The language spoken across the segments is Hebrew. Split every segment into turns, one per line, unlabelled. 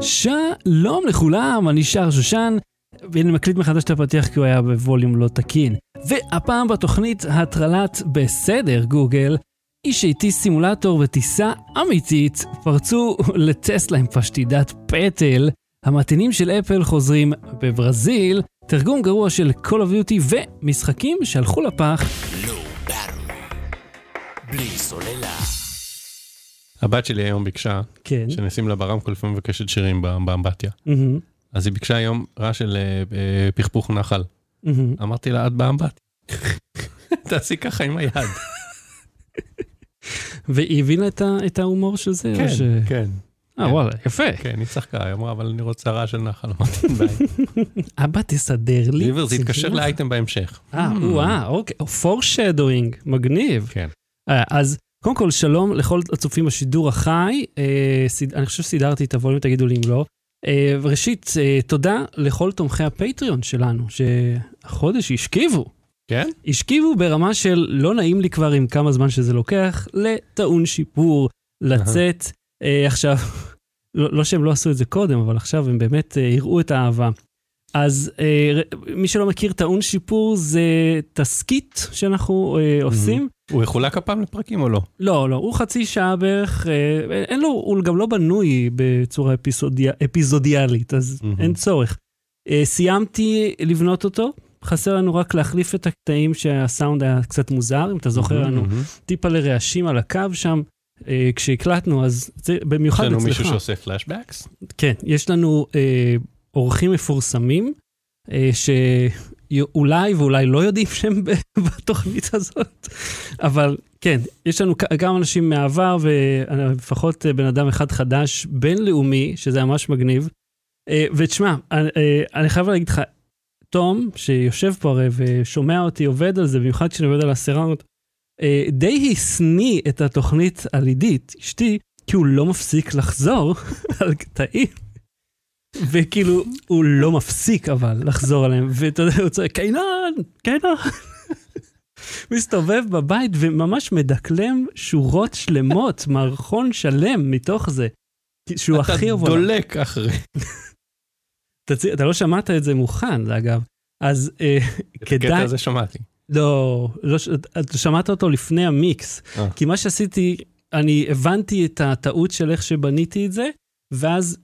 שלום לכולם, אני שר שושן, ואני מקליט מחדש את הפתיח כי הוא היה בווליום לא תקין. והפעם בתוכנית הטרלת בסדר גוגל, איש איתי סימולטור וטיסה אמיתית פרצו לטסלה עם פשטידת פטל, המתאינים של אפל חוזרים בברזיל, תרגום גרוע של Call of Duty ומשחקים שהלכו לפח.
בלי סוללה.
הבת שלי היום ביקשה
כן.
שנשים לה ברמקול לפעמים מבקשת שירים באמבטיה. אז היא ביקשה היום רעש של אה, אה, פכפוך נחל. אמרתי לה, את באמבטיה. תעשי ככה עם היד.
והיא הבינה את ה- את ההומור של זה?
כן,
ש-
כן,
אה, וואלה, יפה.
כן, היא צחקה, היא אמרה, אבל אני רוצה רעש של נחל.
אבא, תסדר לי.
ליבר, זה. יתקשר לאייטם בהמשך.
אה, וואו, אוקיי. פורשדוינג, מגניב.
כן.
אה, אז קודם כל, שלום לכל הצופים בשידור החי. אה, סיד- אני חושב שסידרתי את הווליום, תגידו לי אם לא. אה, וראשית, אה, תודה לכל תומכי הפטריון שלנו, שהחודש השכיבו.
כן?
השכיבו ברמה של לא נעים לי כבר עם כמה זמן שזה לוקח, לטעון שיפור, לצאת. אה, עכשיו, לא, לא שהם לא עשו את זה קודם, אבל עכשיו הם באמת אה, הראו את האהבה. אז אה, מי שלא מכיר, טעון שיפור זה תסכית שאנחנו אה, עושים.
הוא יחולק הפעם לפרקים או לא?
לא, לא, הוא חצי שעה בערך, אה, אין לו, הוא גם לא בנוי בצורה אפיזודיה, אפיזודיאלית, אז
מהמם.
אין צורך. אה, סיימתי לבנות אותו, חסר לנו רק להחליף את הקטעים שהסאונד היה קצת מוזר, אם אתה זוכר לנו
מהמם.
טיפה לרעשים על הקו שם. אה, כשהקלטנו, אז זה
יש
במיוחד
לנו
אצלך.
מישהו שעושה פלאשבקס?
כן, יש לנו אה, אורחים מפורסמים, אה, שאולי ואולי לא יודעים שהם בתוכנית הזאת, אבל כן, יש לנו גם אנשים מהעבר, ולפחות אה, בן אדם אחד חדש, בינלאומי, שזה ממש מגניב. אה, ותשמע, אני, חייב להגיד לך, תום, שיושב פה הרי ושומע אותי עובד על זה, במיוחד כשאני עובד על הסירנות, אה, די השניא את התוכנית על עידית, אשתי, כי הוא לא מפסיק לחזור על קטעים. וכאילו, הוא לא מפסיק אבל לחזור עליהם, ואתה יודע, הוא צועק, קיינן, קיינן. מסתובב בבית וממש מדקלם שורות שלמות, מערכון שלם מתוך זה. שהוא
אתה
הכי אוהב. עליו.
דולק אחרי.
אתה אתה לא שמעת את זה מוכן, אגב. אז אה,
את הקטע
כדאי,
הזה שמעתי.
לא, לא, ש- אתה שמעת אותו לפני המיקס.
אה.
כי מה שעשיתי, אני הבנתי את הטעות של איך שבניתי את זה, ואז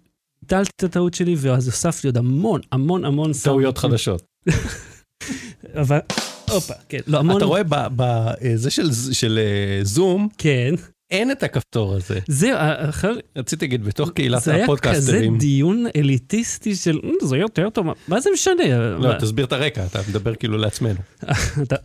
ביטלתי את הטעות שלי, ואז הוספתי עוד המון, המון, המון
טעויות חדשות.
אבל, הופה, כן, לא, המון,
אתה רואה בזה של אה, זום,
כן.
אין את הכפתור הזה.
זהו, אחר,
רציתי להגיד, בתוך קהילת
זה היה כזה
הפודקאסטרים,
דיון אליטיסטי של, "אה, זה יותר טוב, מה- זה משנה?
לא, תסביר את הרקע, אתה מדבר כאילו לעצמנו.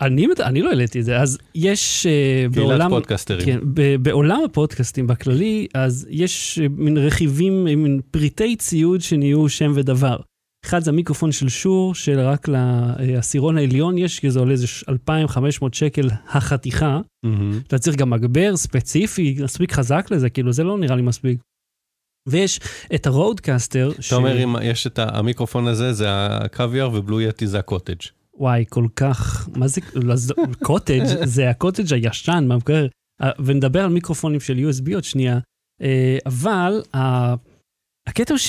אני אני לא העליתי את זה, אז יש אה,
קהילת
בעולם...
פודקאסטרים.
כן, בעולם הפודקאסטים בכללי, אז יש אה, מין רכיבים, אה, מין פריטי ציוד שנהיו שם ודבר. אחד זה המיקרופון של שור, שרק לעשירון העליון יש, כי זה עולה איזה 2,500 שקל החתיכה.
מהמם.
אתה צריך גם מגבר ספציפי, מספיק חזק לזה, כאילו זה לא נראה לי מספיק. ויש את הרודקאסטר,
אתה אומר, אם יש את המיקרופון הזה, זה הקוויאר ו-Blue Yeti זה הקוטג'.
וואי, כל כך, מה זה, לא, קוטג', זה הקוטג' הישן, מהמקרר. אה, ונדבר על מיקרופונים של USB עוד שנייה, אה, אבל הקטע הוא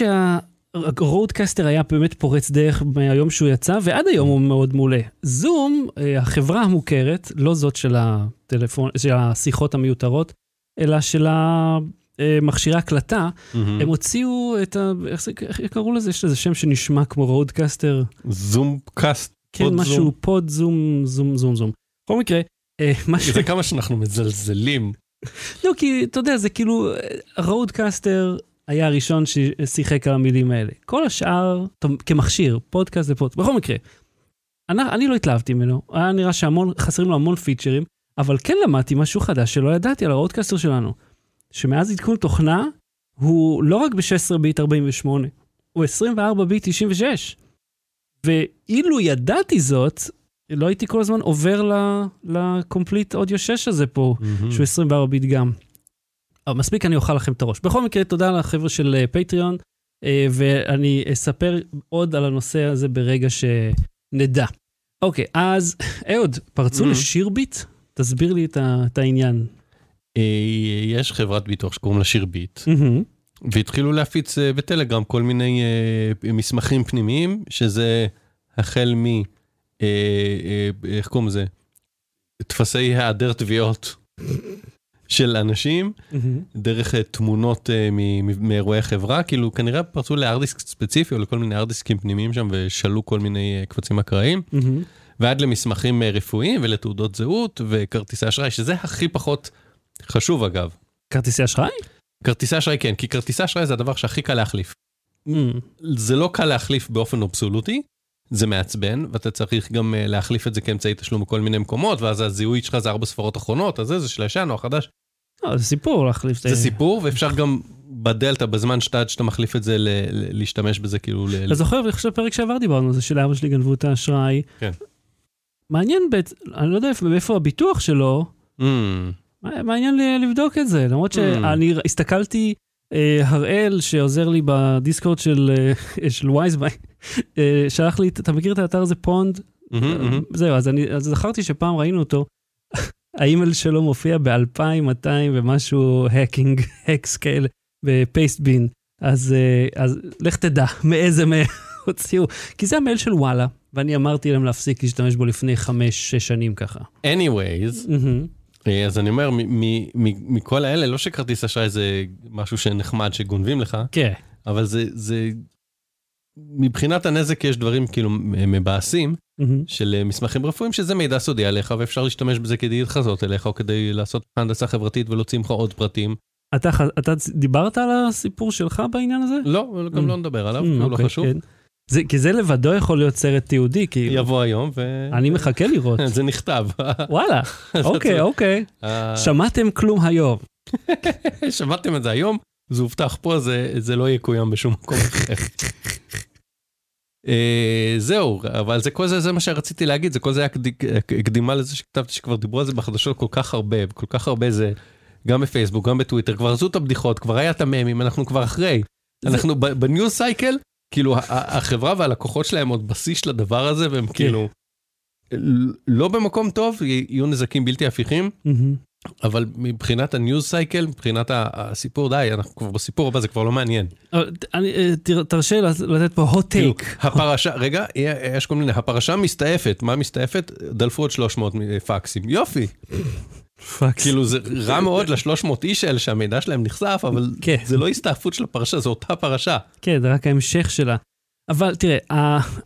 שהרודקסטר היה באמת פורץ דרך מהיום שהוא יצא, ועד היום הוא מאוד מעולה. זום, אה, החברה המוכרת, לא זאת של הטלפון, של השיחות המיותרות, אלא של המכשירי הקלטה,
מהמם.
הם הוציאו את ה... איך קראו לזה? יש לזה שם שנשמע כמו רודקסטר.
ZoomCast.
כן,
Pod
משהו Zoom. PodZoom, Zoom, Zoom, Zoom. בכל מקרה, אה, מה ש...
זה כמה שאנחנו מזלזלים.
לא, כי אתה יודע, זה כאילו, רודקסטר היה הראשון ששיחק על המילים האלה. כל השאר, כמכשיר, פודקאסט זה פודקאסט. בכל מקרה, אני, אני לא התלהבתי ממנו, היה נראה שהמון, חסרים לו המון פיצ'רים, אבל כן למדתי משהו חדש שלא ידעתי על הרודקסטר שלנו. שמאז עדכון תוכנה, הוא לא רק ב-16 ביט 48, הוא 24 ביט 96. ואילו ידעתי זאת, לא הייתי כל הזמן עובר לקומפליט אודיו 6 הזה פה, שהוא 24 ביט גם. אבל מספיק אני אוכל לכם את הראש. בכל מקרה, תודה לחבר'ה של אה, פטריון, אה, ואני אספר עוד על הנושא הזה ברגע שנדע. אוקיי, אז אהוד, פרצו
Mhm.
לשירביט? תסביר לי את ה- את העניין.
אה, יש חברת ביטוח שקוראים לה שירביט,
מהמם.
והתחילו להפיץ אה, בטלגרם כל מיני אה, מסמכים פנימיים, שזה החל מ... אה, אה, איך קוראים לזה? טפסי היעדר תביעות של אנשים, דרך אה, תמונות אה, מאירועי חברה, כאילו כנראה פרצו להארדיסק ספציפי או לכל מיני הארדיסקים פנימיים שם ושאלו כל מיני אה, קבצים אקראיים, ועד למסמכים רפואיים ולתעודות זהות וכרטיסי אשראי, שזה הכי פחות חשוב אגב.
כרטיסי אשראי?
כרטיסי אשראי כן, כי כרטיסי אשראי זה הדבר שהכי קל להחליף. זה לא קל להחליף באופן אבסולוטי, זה מעצבן, ואתה צריך גם להחליף את זה כאמצעי תשלום בכל מיני מקומות, ואז הזיהוי שלך זה ארבע ספרות אחרונות, אז זה, זה של הישן או החדש.
לא, זה סיפור להחליף את
זה סיפור, ואפשר גם בדלתא, בזמן שאתה, עד שאתה מחליף את זה, ל- ל- להשתמש בזה כאילו... ל-
אתה זוכר, אני חושב פרק שעבר דיברנו על זה, שלאבא שלי גנבו את האשראי.
כן.
מעניין, בעצ- אני לא יודע איפה- מאיפה הביטוח שלו,
Mm,
מעניין לי לבדוק את זה, למרות שאני הסתכלתי, אה, הראל שעוזר לי בדיסקורד של, אה, של וייזביי, אה, שלח לי, אתה מכיר את האתר הזה Pwned?
מהמם, מהמם.
זהו, אז אני אז זכרתי שפעם ראינו אותו, ה-email שלו מופיע ב-2200 ומשהו hacking, הקס כאלה, בפייסט בין. אז, אה, אז לך תדע מאיזה מייל הוציאו, כי זה המייל של וואלה, ואני אמרתי להם להפסיק להשתמש בו לפני חמש-שש שנים ככה.
anyways. אה, אז אני אומר, מ- מ- מ- מכל האלה, לא שכרטיס אשראי זה משהו שנחמד שגונבים לך,
כן,
אבל זה, זה, מבחינת הנזק יש דברים כאילו מבאסים
מהמם.
של אה, מסמכים רפואיים, שזה מידע סודי עליך, ואפשר להשתמש בזה כדי להתחזות אליך, או כדי לעשות הנדסה חברתית ולהוציא ממך עוד פרטים.
אתה, אתה דיברת על הסיפור שלך בעניין הזה?
לא, גם
Mm.
לא נדבר עליו,
Mm,
הוא לא
אוקיי,
חשוב.
כן. זה, כי זה לבדו יכול להיות סרט תיעודי, כי
יבוא היום, ו...
אני מחכה לראות.
זה נכתב.
וואלה, אוקיי, אוקיי.
אה,
שמעתם כלום היום.
שמעתם את זה היום, זה הובטח פה, זה, זה לא יקוים בשום מקום אחר. אה, זהו, אבל זה כל זה, זה מה שרציתי להגיד, זה כל זה היה קד- קדימה לזה שכתבתי שכבר דיברו על זה בחדשות כל כך הרבה, כל כך הרבה זה, גם בפייסבוק, גם בטוויטר, כבר עשו את הבדיחות, כבר היה את הממים, אנחנו כבר אחרי. אנחנו ב- ב-news cycle, כאילו החברה והלקוחות שלהם עוד בשיא של הדבר הזה, והם כאילו, לא במקום טוב, יהיו נזקים בלתי הפיכים.
מהמם.
אבל מבחינת ה-news cycle, מבחינת הסיפור, די, אנחנו כבר בסיפור הבא, זה כבר לא מעניין.
אה, תר- תרשה לתת פה hot
כאילו,
take.
הפרשה, רגע, יש כל מיני, הפרשה מסתעפת, מה מסתעפת? דלפו עוד 300 פקסים, יופי.
פאקס.
כאילו זה רע מאוד ל-300 איש האלה שהמידע שלהם נחשף, אבל
כן.
זה לא הסתעפות של הפרשה, זו אותה פרשה.
כן, זה רק ההמשך שלה. אבל תראה,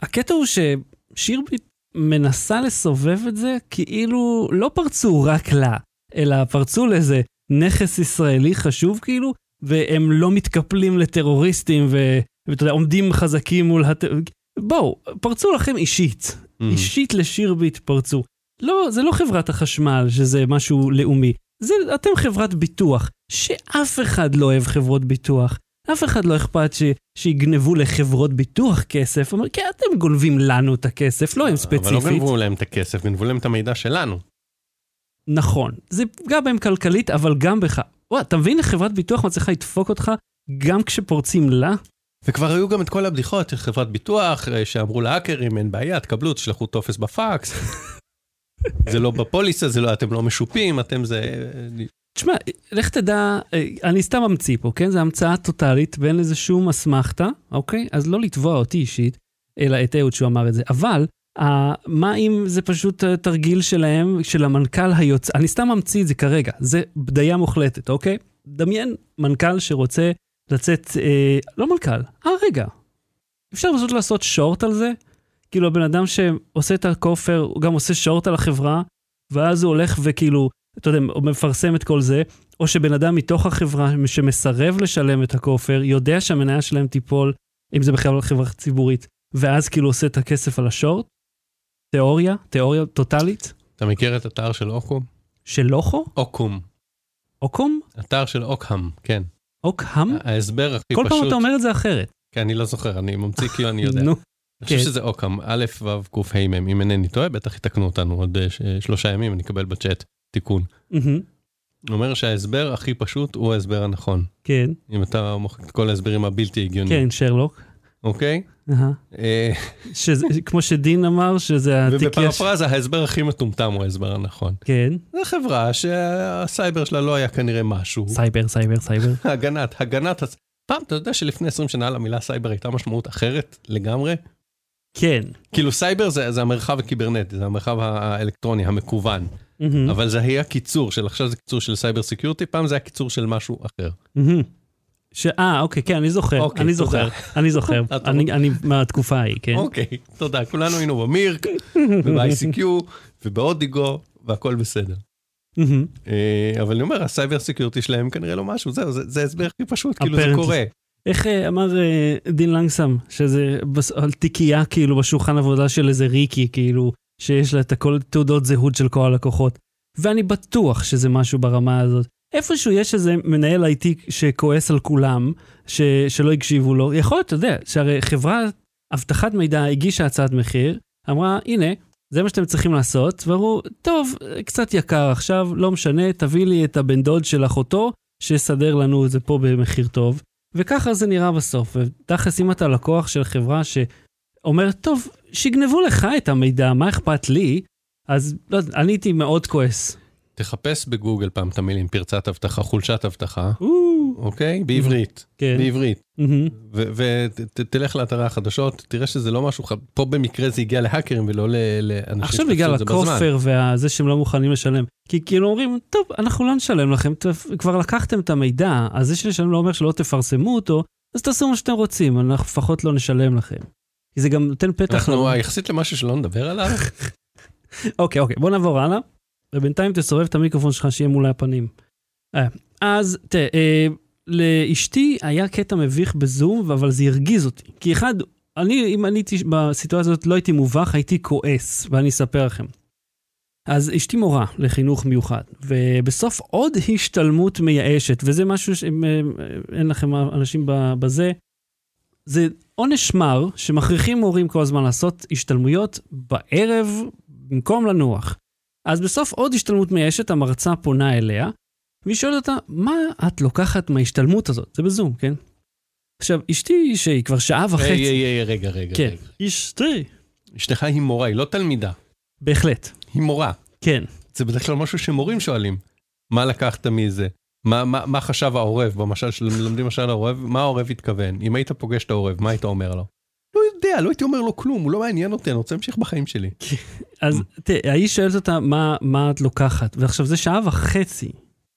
הקטע הוא ששירביט מנסה לסובב את זה כאילו לא פרצו רק לה, אלא פרצו לאיזה נכס ישראלי חשוב כאילו, והם לא מתקפלים לטרוריסטים ו- ואתה יודע, עומדים חזקים מול הט... בואו, פרצו לכם אישית.
Mm.
אישית לשירביט פרצו. לא, זה לא חברת החשמל שזה משהו לאומי. זה, אתם חברת ביטוח, שאף אחד לא אוהב חברות ביטוח. אף אחד לא אכפת ש, שיגנבו לחברות ביטוח כסף. אומר, כן, אתם גונבים לנו את הכסף, לא הם ספציפית.
אבל לא גנבו להם את הכסף, גנבו להם את המידע שלנו.
נכון. זה פגע בהם כלכלית, אבל גם בך. וואי, אתה מבין איך חברת ביטוח מצליחה לדפוק אותך גם כשפורצים לה?
וכבר היו גם את כל הבדיחות של חברת ביטוח, אה, שאמרו להאקרים, אין בעיה, תקבלו, תשלחו טופס בפקס. זה לא בפוליסה, זה לא, אתם לא משופים, אתם זה...
תשמע, לך תדע, אה, אני סתם ממציא פה, כן? זו המצאה טוטאלית ואין לזה שום אסמכתה, אוקיי? אז לא לתבוע אותי אישית, אלא את אהוד שהוא אמר את זה. אבל, אה, מה אם זה פשוט אה, תרגיל שלהם, של המנכ"ל היוצא, אני סתם ממציא את זה כרגע, זה בדיה מוחלטת, אוקיי? דמיין מנכ"ל שרוצה לצאת, אה, לא מנכ"ל, אה רגע, אפשר פשוט לעשות שורט על זה? כאילו הבן אדם שעושה את הכופר, הוא גם עושה שורט על החברה, ואז הוא הולך וכאילו, אתה יודע, הוא מפרסם את כל זה, או שבן אדם מתוך החברה שמסרב לשלם את הכופר, יודע שהמניה שלהם תיפול, אם זה בכלל חברה ציבורית, ואז כאילו עושה את הכסף על השורט? תיאוריה? תיאוריה טוטאלית?
אתה מכיר את אתר של אוקום?
של לוחו?
אוקום.
אוקום?
אתר של אוקהם, כן.
אוקהם?
ההסבר הכי
כל
פשוט...
פעם אתה אומר את זה אחרת.
כן, אני לא זוכר, אני ממציא כאילו אני יודע.
נו,
אני חושב
כן.
שזה אוקם, א', ו', ק', ה', מ', אם אינני טועה, בטח יתקנו אותנו עוד אה, ש- שלושה ימים, אני אקבל בצ'אט תיקון. אומר שההסבר הכי פשוט הוא ההסבר הנכון.
כן,
אם אתה מוחק את כל ההסברים הבלתי הגיוניים,
כן, שרלוק.
אוקיי? אה,
שזה, כמו שדין אמר, שזה התיק יש...
ובפרפרזה, ההסבר הכי מטומטם הוא ההסבר הנכון.
כן,
זו חברה שהסייבר שלה לא היה כנראה משהו.
סייבר, סייבר, סייבר.
הגנת, הגנת, פעם, אתה יודע שלפני 20 שנה למילה סייבר הייתה משמעות אחרת לגמרי?
כן.
כאילו סייבר זה, זה המרחב הקיברנטי, זה המרחב האלקטרוני, המקוון.
מהמם,
אבל זה היה קיצור של, עכשיו זה קיצור של cyber security, פעם זה היה קיצור של משהו אחר.
מהמם. ש- אה, אוקיי, כן, אני זוכר,
אוקיי,
אני. זוכר, אני זוכר, אני אני מהתקופה ההיא, כן.
אוקיי, תודה, כולנו היינו ב-mIRC, וב-ICQ, ובאודיגו, והכל בסדר. אה, אבל אני אומר, ה-cyber security שלהם כנראה לא משהו, זהו, זה זה ההסבר הכי פשוט, כאילו זה. קורה.
איך אה, אמר אה, דין לנגסם, שזה על תיקייה כאילו בשולחן עבודה של איזה ריקי, כאילו, שיש לה את הכל תעודות זהות של כל הלקוחות. ואני בטוח שזה משהו ברמה הזאת. איפשהו יש איזה מנהל IT שכועס על כולם, ש, שלא הקשיבו לו. יכול להיות, אתה יודע, שהרי חברת אבטחת מידע הגישה הצעת מחיר, אמרה, הנה, זה מה שאתם צריכים לעשות, ואמרו, טוב, קצת יקר עכשיו, לא משנה, תביא לי את הבן דוד של אחותו, שיסדר לנו את זה פה במחיר טוב. וככה זה נראה בסוף. ותכלס, אם אתה לקוח של חברה שאומרת, טוב, שיגנבו לך את המידע, מה אכפת לי? אז לא, אני הייתי מאוד כועס.
תחפש בגוגל פעם את המילים פרצת אבטחה, חולשת אבטחה, אוקיי? בעברית,
כן.
בעברית. ותלך לאתרי החדשות, תראה שזה לא משהו, פה במקרה זה הגיע להאקרים ולא לאנשים
עכשיו בגלל. הכופר וזה שהם לא מוכנים לשלם. כי כאילו אומרים, טוב, אנחנו לא נשלם לכם, כבר לקחתם את המידע, אז זה שנשלם לא אומר שלא תפרסמו אותו, אז תעשו מה שאתם רוצים, אנחנו לפחות לא נשלם לכם. כי זה גם נותן פתח...
אנחנו יחסית למשהו שלא נדבר עליו,
אוקיי, אוקיי, בוא נעבור הלאה, ובינתיים תסובב את המיקרופון שלך שיהיה מול הפנים. אה, אז תראה, אה, לאשתי היה קטע מביך בזום, אבל זה הרגיז אותי. כי אחד, אני, אם אני הייתי בסיטואציה הזאת, לא הייתי מובך, הייתי כועס, ואני אספר לכם. אז אשתי מורה לחינוך מיוחד, ובסוף עוד השתלמות מייאשת, וזה משהו שאם אה, לכם אנשים בזה, זה עונש מר שמכריחים מורים כל הזמן לעשות השתלמויות בערב במקום לנוח. אז בסוף עוד השתלמות מייאשת, המרצה פונה אליה, והיא שואלת אותה, מה את לוקחת מההשתלמות הזאת? זה בזום, כן? עכשיו, אשתי, שהיא כבר שעה וחצי...
היי, היי, היי, רגע, רגע,
כן,
רגע.
אשתי.
אשתך היא מורה, היא לא תלמידה,
בהחלט,
היא מורה.
כן.
זה בדרך כלל משהו שמורים שואלים. מה לקחת מזה? מה, מה, מה חשב העורב, במשל שלומדים משל העורב, מה העורב התכוון? אם היית פוגש את העורב, מה היית אומר לו? לא יודע, לא הייתי אומר לו כלום, הוא לא מעניין אותי, אני רוצה להמשיך בחיים שלי.
אז תראה, האיש שואלת אותה, מה, מה את לוקחת? ועכשיו, זה שעה וחצי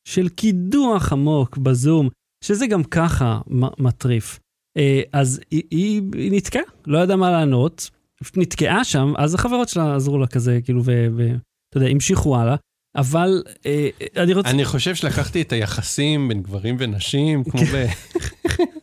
של קידוח עמוק בזום, שזה גם ככה מטריף. אה, אז היא, היא, היא נתקעה, לא ידעה מה לענות, נתקעה שם, אז החברות שלה עזרו לה כזה, כאילו, ואתה יודע, המשיכו הלאה. אבל אה, אני רוצה...
אני חושב שלקחתי את היחסים בין גברים ונשים, כמו ב...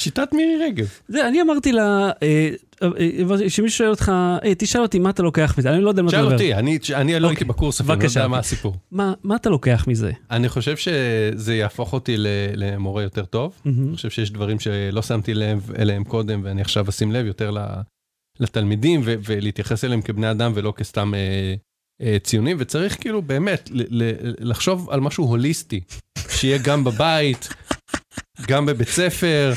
שיטת מירי רגב.
זה, אני אמרתי לה, אה, אה, שמישהו שואל אותך, "היי, תשאל אותי מה אתה לוקח מזה, אני לא יודע מה אתה
שאל
מדבר.
אותי, אני לא הייתי
אוקיי,
בקורס, אפילו, אני לא. יודע מה הסיפור.
מה, אתה לוקח מזה?
אני חושב שזה יהפוך אותי למורה יותר טוב. אני חושב שיש דברים שלא שמתי לב אליהם קודם, ואני עכשיו אשים לב יותר לתלמידים, ולהתייחס אליהם כבני אדם ולא כסתם אה, אה, ציונים, וצריך כאילו באמת לחשוב על משהו הוליסטי, שיהיה גם בבית, גם בבית ספר,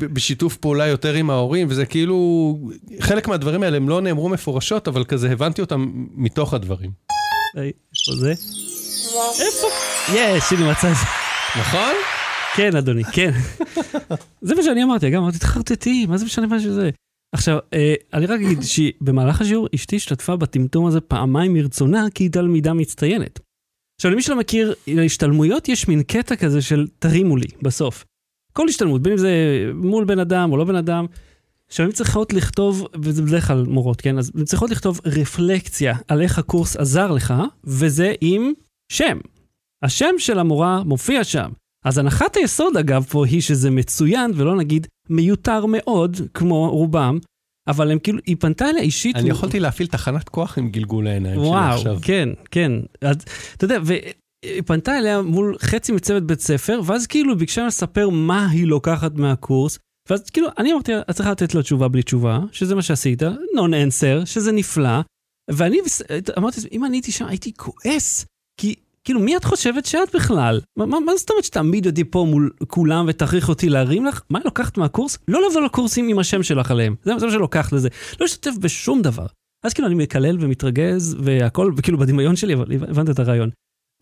בשיתוף פעולה יותר עם ההורים, וזה כאילו, חלק מהדברים האלה הם לא נאמרו מפורשות, אבל כזה הבנתי אותם מתוך הדברים.
איפה זה? איפה? יש, הנה מצא את זה.
נכון?
כן, אדוני, כן. זה מה שאני אמרתי, גם אמרתי, תחרטטי, מה זה משנה מה שזה? עכשיו, אה, אני רק אגיד שבמהלך השיעור אשתי השתתפה בטמטום הזה פעמיים מרצונה, כי היא תלמידה מצטיינת. עכשיו, למי שלא מכיר, להשתלמויות יש מין קטע כזה של תרימו לי, בסוף. כל השתלמות, בין אם זה מול בן אדם או לא בן אדם, עכשיו, הן צריכות לכתוב, וזה בדרך כלל מורות, כן? אז הן צריכות לכתוב רפלקציה על איך הקורס עזר לך, וזה עם שם. השם של המורה מופיע שם. אז הנחת היסוד, אגב, פה היא שזה מצוין, ולא נגיד מיותר מאוד, כמו רובם, אבל הם כאילו, היא פנתה אליה אישית.
אני יכולתי להפעיל תחנת כוח עם גלגול העיניים שלי
וואו,
עכשיו.
כן, כן. אז, אתה יודע, והיא פנתה אליה מול חצי מצוות בית ספר, ואז כאילו ביקשה לספר מה היא לוקחת מהקורס, ואז כאילו, אני אמרתי את צריכה לתת לו תשובה בלי תשובה, שזה מה שעשית, נון אנסר, שזה נפלא, ואני אמרתי, אם אני הייתי שם, הייתי כועס, כי כאילו, מי את חושבת שאת בכלל? מה, מה, מה זאת אומרת שתעמיד אותי פה מול כולם ותכריח אותי להרים לך? מה לוקחת מהקורס? לא לבוא לקורסים עם השם שלך עליהם. זה מה שלוקחת לזה. לא להשתתף בשום דבר. אז כאילו אני מקלל ומתרגז והכל, וכאילו בדמיון שלי, אבל הבנת את הרעיון.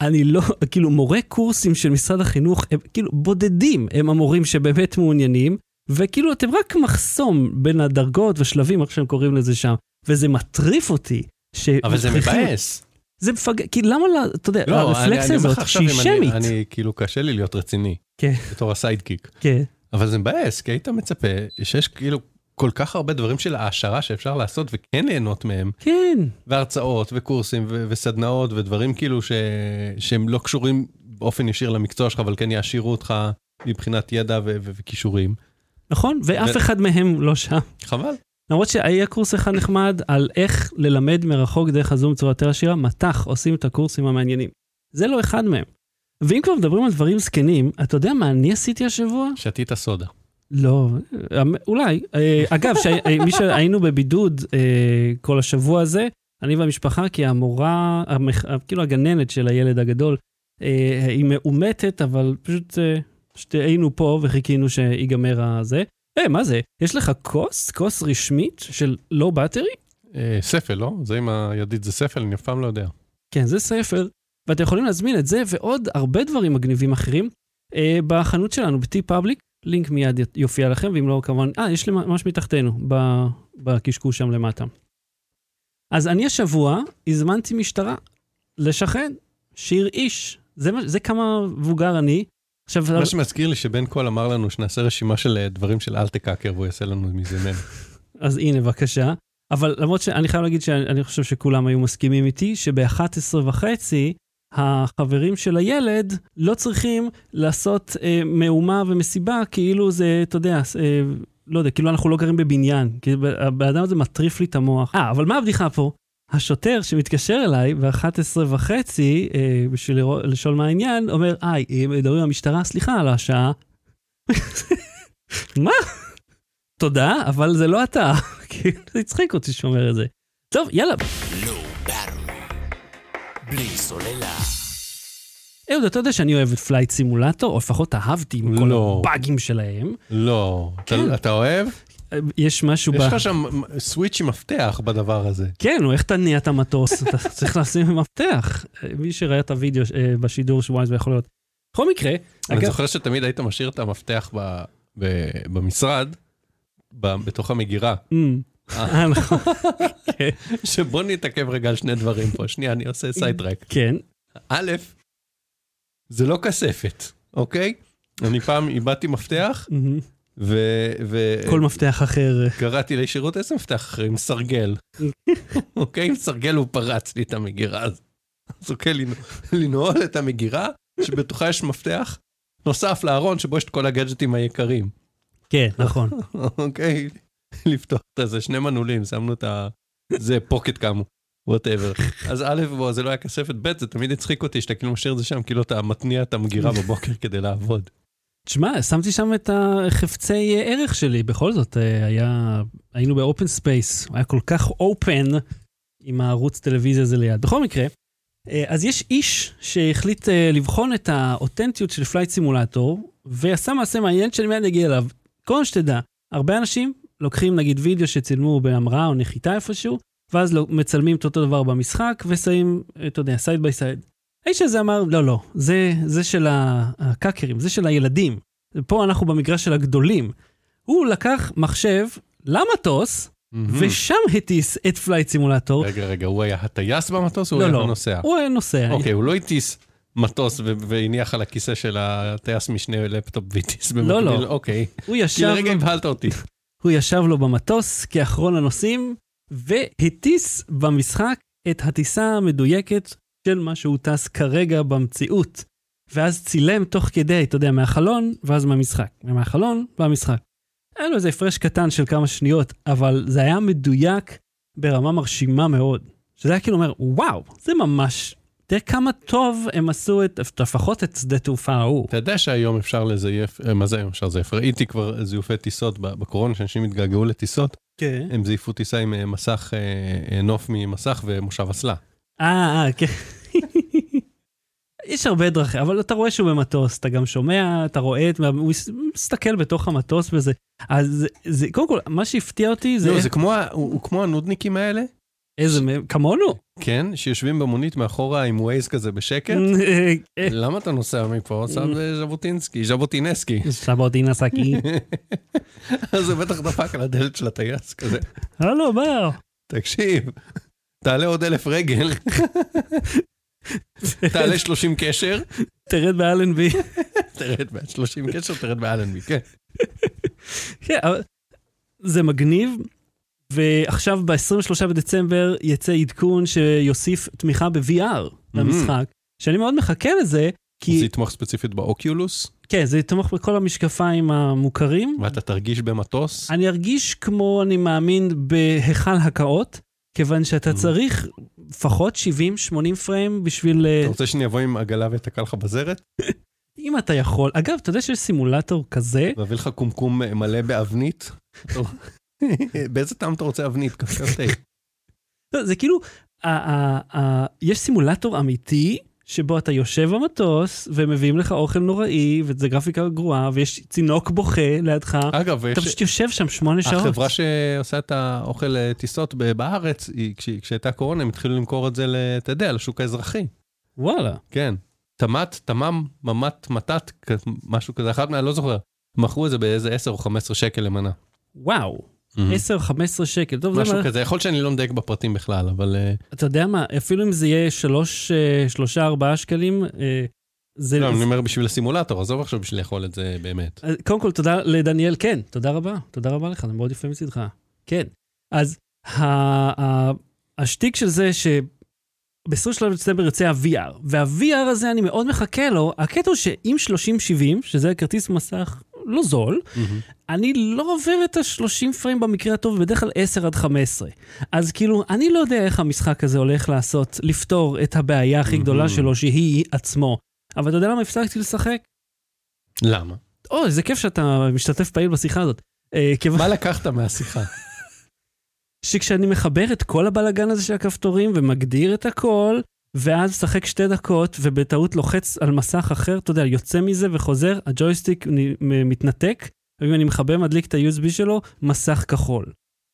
אני לא, כאילו מורי קורסים של משרד החינוך, הם כאילו בודדים הם המורים שבאמת מעוניינים, וכאילו אתם רק מחסום בין הדרגות ושלבים, איך שהם קוראים לזה שם, וזה מטריף אותי.
אבל זה מבאס.
זה מפגר, כי למה, לא, אתה יודע,
לא,
הרפלקסיה הזאת, שהיא שמית.
אני, אני כאילו קשה לי להיות רציני,
כן,
בתור הסיידקיק.
כן.
אבל זה מבאס, כי היית מצפה שיש כאילו כל כך הרבה דברים של העשרה שאפשר לעשות וכן ליהנות מהם,
כן,
והרצאות וקורסים ו- וסדנאות ודברים כאילו ש- שהם לא קשורים באופן ישיר למקצוע שלך, אבל כן יעשירו אותך מבחינת ידע ו- ו- וכישורים.
נכון, ואף
ו-
אחד מהם לא שם.
חבל.
למרות שהיה קורס אחד נחמד על איך ללמד מרחוק דרך הזום בצורה יותר עשירה, מט"ח עושים את הקורסים המעניינים. זה לא אחד מהם. ואם כבר מדברים על דברים זקנים, אתה יודע מה אני עשיתי השבוע?
שתית סודה.
לא, אה, אולי. אה, אגב, שהי- מי שהיינו בבידוד אה, כל השבוע הזה, אני והמשפחה, כי המורה, כאילו הגננת של הילד הגדול, אה, היא מאומתת, אבל פשוט אה, היינו פה וחיכינו שיגמר הזה. היי, מה זה? יש לך כוס? כוס רשמית של לואו באטרי?
אה, ספל, לא? זה עם הידית זה ספל, אני אף פעם לא יודע.
כן, זה ספר, ואתם יכולים להזמין את זה ועוד הרבה דברים מגניבים אחרים אה, בחנות שלנו, ב-T-Public, לינק מיד יופיע לכם, ואם לא, כמובן, אה, יש לי ממש מתחתנו, בקשקוש שם למטה. אז אני השבוע הזמנתי משטרה לשכן, שיר איש. זה, זה כמה מבוגר אני. עכשיו,
מה שמזכיר לי שבן קול אמר לנו שנעשה רשימה של אה, דברים של אלטה קאקר והוא יעשה לנו מזה מם.
אז הנה, בבקשה. אבל למרות שאני חייב להגיד שאני חושב שכולם היו מסכימים איתי, שב-11 וחצי, החברים של הילד לא צריכים לעשות אה, מהומה ומסיבה, כאילו זה, אתה יודע, אה, לא יודע, כאילו אנחנו לא גרים בבניין. כי הבן אדם הזה מטריף לי את המוח. אה, אבל מה הבדיחה פה? השוטר שמתקשר אליי ב-11 וחצי, אה, בשביל לראות- לשאול מה העניין, אומר, היי, אה, מדברים עם המשטרה, סליחה על השעה. מה? תודה, אבל זה לא אתה. כאילו, זה הצחיק אותי שהוא אומר את זה. טוב, יאללה.
בלי סוללה.
אהוד, אתה יודע שאני אוהב את Flight Simulator, או לפחות אהבתי עם כל
לא.
הבאגים שלהם.
לא.
כן.
אתה- אתה אוהב?
יש משהו ב...
יש לך שם switch עם מפתח בדבר הזה.
כן, נו, איך תניע את המטוס? אתה צריך לשים מפתח. מי שראה את הוידאו אה, בשידור שבועיים זה יכול להיות. בכל מקרה,
אני
אגב,
זוכר שתמיד היית משאיר את המפתח ב- ב- במשרד, ב- בתוך המגירה.
נכון,
שבוא נתעכב רגע על שני דברים פה. שנייה, אני עושה סיידטרק.
כן,
א', זה לא כספת, אוקיי? אני פעם איבדתי מפתח,
אמ,
ו-
כל מפתח אחר.
וקראתי לשירות איזה מפתח אחר, עם סרגל. אוקיי, עם סרגל הוא פרץ לי את המגירה הזאת. אז אוקיי, לנ- לנעול את המגירה, שבתוכה יש מפתח, נוסף לארון שבו יש את כל הגאדג'טים היקרים.
כן, נכון.
אוקיי, לפתוח את זה, שני מנעולים, שמנו את ה... זה פוקט כאמור, whatever. אז א', בוא, זה לא היה כספת, ב', זה תמיד הצחיק אותי שאתה כאילו משאיר את זה שם, כאילו אתה מתניע את המגירה בבוקר כדי לעבוד.
תשמע, שמתי שם את החפצי ערך שלי, בכל זאת, אה, היה, היינו ב-open space, הוא היה כל כך open עם הערוץ טלוויזיה הזה ליד. בכל מקרה, אה, אז יש איש שהחליט אה, לבחון את האותנטיות של flight simulator, ועשה מעשה מעניין שאני מיד אגיע אליו. קודם שתדע, הרבה אנשים לוקחים נגיד וידאו שצילמו בהמראה או נחיתה איפשהו, ואז לא, מצלמים את אותו דבר במשחק, ושמים, אתה יודע, side by side. האיש הזה אמר, לא, לא, זה, זה של הקאקרים, זה של הילדים. פה אנחנו במגרש של הגדולים. הוא לקח מחשב למטוס, ושם הטיס את flight simulator.
רגע, רגע, הוא היה הטייס במטוס או הוא
לא,
היה
לא,
הנוסע?
הוא היה נוסע.
אוקיי, הוא לא הטיס מטוס והניח על הכיסא של הטייס משנה לפטופ והטיס במקביל.
לא.
אוקיי.
הוא
כי
ישב,
לרגע הבהלת אותי.
הוא ישב לו במטוס כאחרון הנוסעים, והטיס במשחק את הטיסה המדויקת של מה שהוא טס כרגע במציאות. ואז צילם תוך כדי, אתה יודע, מהחלון, ואז מהמשחק. מהחלון, והמשחק. היה לו איזה הפרש קטן של כמה שניות, אבל זה היה מדויק ברמה מרשימה מאוד. שזה היה כאילו אומר, וואו, זה ממש... תראה כמה טוב הם עשו את, לפחות את שדה תעופה ההוא.
אתה יודע שהיום אפשר לזייף, אה, מה זה היום אפשר לזייף? ראיתי כבר זיופי טיסות בקורונה, שאנשים התגעגעו לטיסות,
כן.
הם זייפו טיסה עם אה, מסך, אה, נוף ממסך ומושב אסלה.
אה, כן. יש הרבה דרכים, אבל אתה רואה שהוא במטוס, אתה גם שומע, אתה רואה, הוא מס- מסתכל בתוך המטוס וזה. אז זה, קודם כל, מה שהפתיע אותי זה...
לא, זה כמו, הוא הוא כמו הנודניקים האלה,
איזה מהם? כמונו.
כן, שיושבים במונית מאחורה עם ווייז כזה בשקט.
אה,
למה אתה נוסע מפה? סע ז'בוטינסקי.
סבוטינה סקי.
אז זה בטח דפק על הדלת של הטייס כזה.
הלו, בר.
תקשיב, תעלה עוד אלף רגל, תעלה 30 קשר,
תרד באלנבי.
תרד ב-30 קשר, תרד באלנבי, כן.
כן, אבל זה מגניב, ועכשיו ב-23 בדצמבר יצא עדכון שיוסיף תמיכה ב-VR למשחק, שאני מאוד מחכה לזה, כי...
זה יתמוך ספציפית באוקיולוס,
כן, זה יתמוך בכל המשקפיים המוכרים.
ואתה תרגיש במטוס.
אני ארגיש כמו, אני מאמין, בהיכל הקאות, כיוון שאתה
Mhm.
צריך לפחות 70-80 פריים בשביל... אה,
אתה רוצה שאני אבוא עם עגלה ואתקע לך בזרת?
אם אתה יכול. אגב, אתה יודע שיש סימולטור כזה?
ואביא לך קומקום מלא באבנית? באיזה טעם אתה רוצה אבנית?
לא, זה כאילו, יש סימולטור אמיתי, שבו אתה יושב במטוס, ומביאים לך אוכל נוראי, וזה גרפיקה גרועה, ויש צינוק בוכה לידך.
אגב,
אתה. פשוט יושב שם שמונה שעות.
החברה שעושה את האוכל אה, טיסות בארץ, היא- כש- כשהייתה קורונה, הם התחילו למכור את זה, אתה יודע, לשוק האזרחי.
וואלה.
כן. תמת, תמם, ממת, מתת, משהו כזה, אחד מה... לא זוכר. מכרו את זה באיזה 10 או 15 שקל למנה.
וואו.
Mhm.
10-15 שקל. טוב,
משהו כזה, יכול להיות שאני לא מדייק בפרטים בכלל, אבל אה,
אתה יודע מה, אפילו אם זה יהיה 3-4 שקלים, אה, זה...
לא, אני אומר בשביל הסימולטור, עזוב עכשיו בשביל לאכול את זה באמת.
קודם כל, תודה לדניאל, כן, תודה רבה, תודה רבה לך, זה מאוד יפה מצידך. כן. אז השטיק של זה שב-23 בדצמבר יוצא ה-VR, וה-VR הזה, אני מאוד מחכה לו. הקטע הוא שעם 3070, שזה כרטיס מסך לא זול, אני לא עובר את ה-30 פריים במקרה הטוב, בדרך כלל 10 עד 15. אז כאילו, אני לא יודע איך המשחק הזה הולך לעשות, לפתור את הבעיה הכי גדולה
Mhm.
שלו, שהיא עצמו. אבל אתה יודע למה הפסקתי לשחק?
למה?
אוי, איזה כיף שאתה משתתף פעיל בשיחה הזאת. אה,
מה לקחת מהשיחה?
שכשאני מחבר את כל הבלגן הזה של הכפתורים ומגדיר את הכל, ואז משחק שתי דקות ובטעות לוחץ על מסך אחר, אתה יודע, יוצא מזה וחוזר, הג'ויסטיק מתנתק, ואם אני מכבה, מדליק את ה-USB שלו, מסך כחול.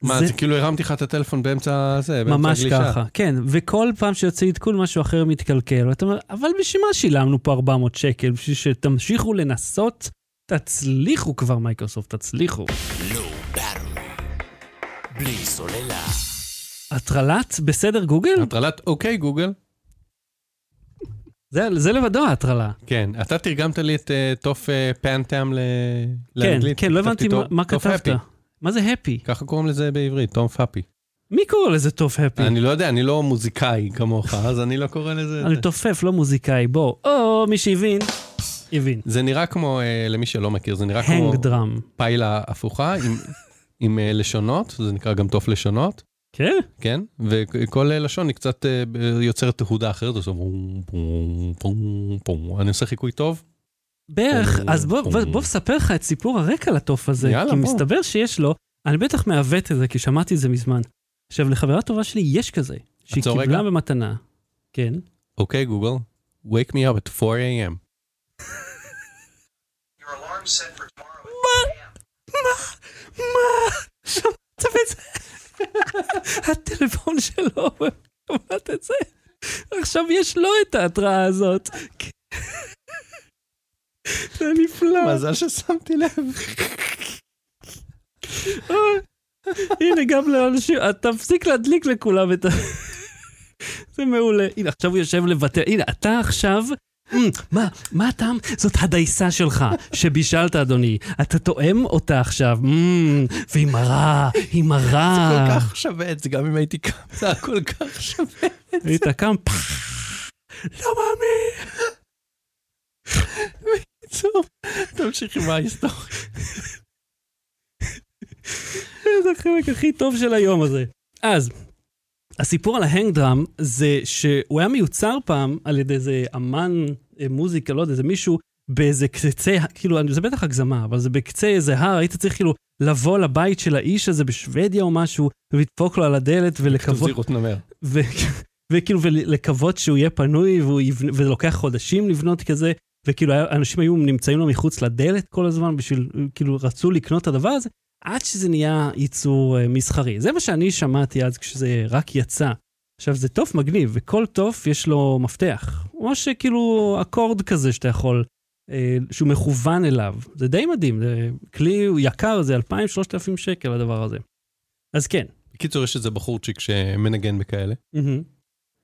מה,
זה
זה כאילו הרמתי לך את הטלפון באמצע זה, באמצע
ממש
הגלישה.
ככה, כן, וכל פעם שיוצא עדכון משהו אחר מתקלקל, ואתה אומר, אבל בשביל מה שילמנו פה 400 שקל? בשביל שתמשיכו לנסות? תצליחו כבר מייקרוסופט, תצליחו.
בלי סוללה.
הטרלת בסדר גוגל?
הטרלת אוקיי גוגל.
זה, זה לבדו ההטרלה.
כן, אתה תרגמת לי את אה, תוף אה, פנטאם ל-
כן,
לאנגלית.
כן, לא
כתבתי
הבנתי מה, מה כתבת.
הפי.
מה זה הפי?
ככה קוראים לזה בעברית, תום פאפי.
מי קורא לזה הפי?
אני לא יודע, אני לא מוזיקאי כמוך, אז אני לא קורא לזה...
אני תופף, לא מוזיקאי, בוא. או, מי שהבין, הבין.
זה נראה כמו, אה, למי שלא מכיר, זה נראה כמו
הנג דראם.
פיילה הפוכה עם- עם אה, לשונות, זה נקרא גם תוף לשונות,
כן?
כן? וכל לשון היא קצת אה, יוצרת תהודה אחרת, בום, בום, בום. אני עושה חיקוי טוב?
בערך, אז בוא, נספר לך את סיפור הרקע לתוף הזה. כי. מסתבר שיש לו, אני בטח מעוות את זה, כי שמעתי את זה מזמן. עכשיו, לחברה טובה שלי יש כזה, שהיא קיבלה. במתנה. כן.
אוקיי, גוגל, wake me up at 4 a.m.
Your alarm set for tomorrow at
מה? מה? שמעת את זה? הטלפון שלו, שמעת את זה? עכשיו יש לו את ההתראה הזאת. זה נפלא.
מזל ששמתי לב.
הנה, גם לאנשים, תפסיק להדליק לכולם את ה... זה מעולה. הנה, עכשיו הוא יושב לבטל. הנה, אתה עכשיו... "אמ, מה, מה הטעם? זאת הדייסה שלך, שבישלת, אדוני. אתה תואם אותה עכשיו, "אמ, והיא מרה, היא
זה
מרה.
כל כך שווה את זה, גם אם הייתי קם, זה היה כל כך שווה.
היית קם, לא מאמין.
טוב, תמשיך עם ההיסטוריה.
זה החלק הכי טוב של היום הזה. אז, הסיפור על ההנגדראם זה שהוא היה מיוצר פעם על ידי איזה אמן אה, מוזיקה, לא יודע, איזה מישהו באיזה קצה, כאילו, זה בטח הגזמה, אבל זה בקצה איזה הר, היית צריך כאילו לבוא לבית של האיש הזה בשוודיה או משהו, ולדפוק לו על הדלת ולקוות,
זהירות נמר.
ו- וכאילו, ולקוות שהוא יהיה פנוי, יבנה, וזה לוקח חודשים לבנות כזה, וכאילו, אנשים היו נמצאים לו מחוץ לדלת כל הזמן בשביל, כאילו, רצו לקנות את הדבר הזה, עד שזה נהיה ייצור אה, מסחרי. זה מה שאני שמעתי אז כשזה רק יצא. עכשיו, זה תוף מגניב, וכל תוף יש לו מפתח. או שכאילו אקורד כזה שאתה יכול, אה, שהוא מכוון אליו. זה די מדהים, זה כלי יקר, זה 2,000-3,000 שקל הדבר הזה. אז כן.
בקיצור, יש איזה בחורצ'יק שמנגן בכאלה,
מהמם,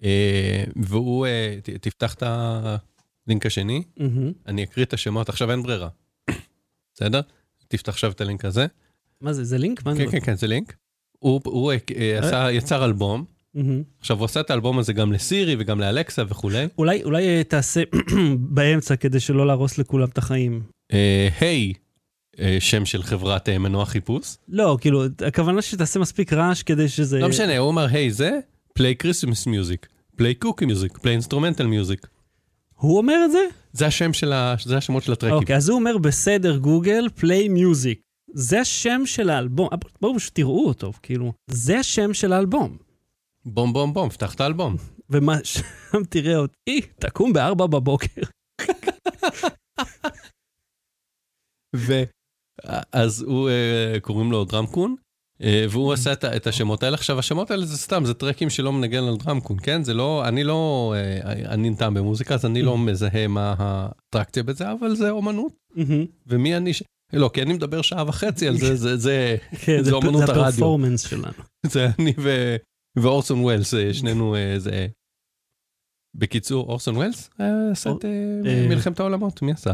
אה, והוא, אה, ת- תפתח את הלינק השני,
מהמם.
אני אקריא את השמות, עכשיו אין ברירה. בסדר? תפתח עכשיו את הלינק הזה.
מה זה, זה לינק?
כן, כן, כן, זה לינק. הוא, הוא אה, אה, עשה, יצר אלבום. עכשיו הוא עשה את האלבום הזה גם לסירי וגם לאלקסה וכולי.
אולי, אולי אה, תעשה באמצע כדי שלא להרוס לכולם את החיים.
אה, היי, אה, שם של חברת אה, מנוע חיפוש.
לא, כאילו, הכוונה שתעשה מספיק רעש כדי שזה...
לא משנה, הוא אמר, היי, זה, play Christmas music, play קוקי music, play instrumental music.
הוא אומר את זה?
זה השם של ה... זה השמות של ה tracks.
אוקיי, אז הוא אומר בסדר גוגל, play music. זה השם של האלבום. אה, בואו פשוט תראו אותו, כאילו. זה השם של האלבום.
בום בום בום, פתח את האלבום.
ומה, שם תראה אותי, תקום בארבע בבוקר.
ואז הוא, אה, קוראים לו דרמקון, אה, והוא עשה את השמות האלה. עכשיו, השמות האלה זה סתם, זה טרקים שלא מנגן על דרמקון, כן? זה לא, אני לא, אני נטעם במוזיקה, אז אני לא מזהה מה האטרקציה בזה, אבל זה אומנות.
מהמם.
ומי אני ש... לא, כי אני מדבר שעה וחצי על זה, זה, זה,
כן,
זה אומנות
זה
הרדיו.
הפרפורמנס שלנו.
זה אני ו... ואורסון ווילס, אה, שנינו אה, זה... בקיצור, אורסון ווילס אה, עשה את אה,
אה,
מלחמת העולמות, מי עשה?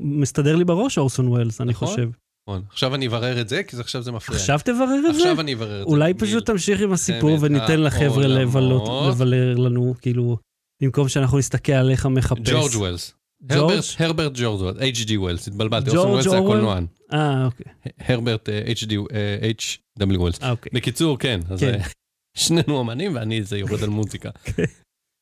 מסתדר לי בראש אורסון ווילס, אני
נכון.
חושב.
נכון. עכשיו אני אברר את זה, כי עכשיו זה מפריע.
עכשיו תברר את זה?
עכשיו אני אברר את זה.
אולי. פשוט תמשיך עם הסיפור וניתן לחבר'ה לבלות. לבלר לנו, כאילו, במקום שאנחנו נסתכל עליך מחפש.
ג'ורג' ווילס.
ג'ורג'?
הרברט- ג'ורג' H.G. ווילס, התבלבלתי, אורסון ווילס זה? הקולנוען.
אה, אוקיי.
הרברט אה, H.D. אה, H.W. ווילס.
אה, אוקיי.
בקיצור, כן, אז
כן.
אה, שנינו אמנים ואני זה יורד על מוזיקה.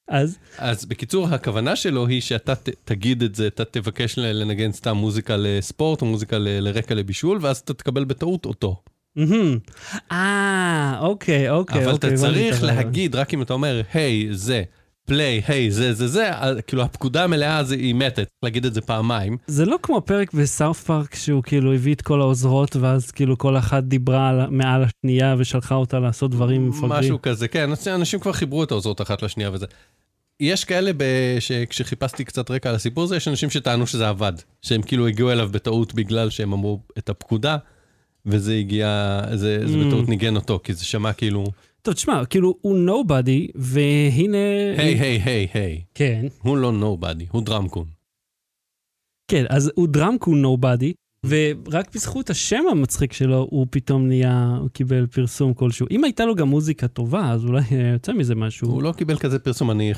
אז,
אז בקיצור, הכוונה שלו היא שאתה ת, תגיד את זה, אתה תבקש לנגן סתם מוזיקה לספורט או מוזיקה ל, לרקע לבישול, ואז אתה תקבל בטעות אותו.
אה, אוקיי, אוקיי.
אבל
אוקיי,
אתה
את
צריך. להגיד, רק אם אתה אומר, היי, זה, פליי, היי, זה, זה, זה, כאילו הפקודה המלאה זה, היא מתת, צריך להגיד את זה פעמיים.
זה לא כמו הפרק בסאוף פארק שהוא כאילו הביא את כל העוזרות ואז כאילו כל אחת דיברה על- מעל השנייה ושלחה אותה לעשות דברים מפגרים.
משהו כזה, כן, אנשים כבר חיברו את העוזרות אחת לשנייה וזה. יש כאלה, ב... שכשחיפשתי קצת רקע על הסיפור הזה, יש אנשים שטענו שזה עבד, שהם כאילו הגיעו אליו בטעות בגלל שהם אמרו את הפקודה, וזה הגיע, זה, זה
Mm.
בטעות ניגן אותו, כי זה שמע כאילו,
טוב, תשמע, כאילו הוא נובדי והנה...
היי, היי, היי, היי,
כן,
הוא לא נובדי, הוא דרמקון.
כן, אז הוא דרמקו נובדי, ורק בזכות השם המצחיק שלו הוא פתאום נהיה, הוא קיבל פרסום כלשהו. אם הייתה לו גם מוזיקה טובה, אז אולי אה, יוצא מזה משהו.
הוא לא קיבל כזה פרסום, אני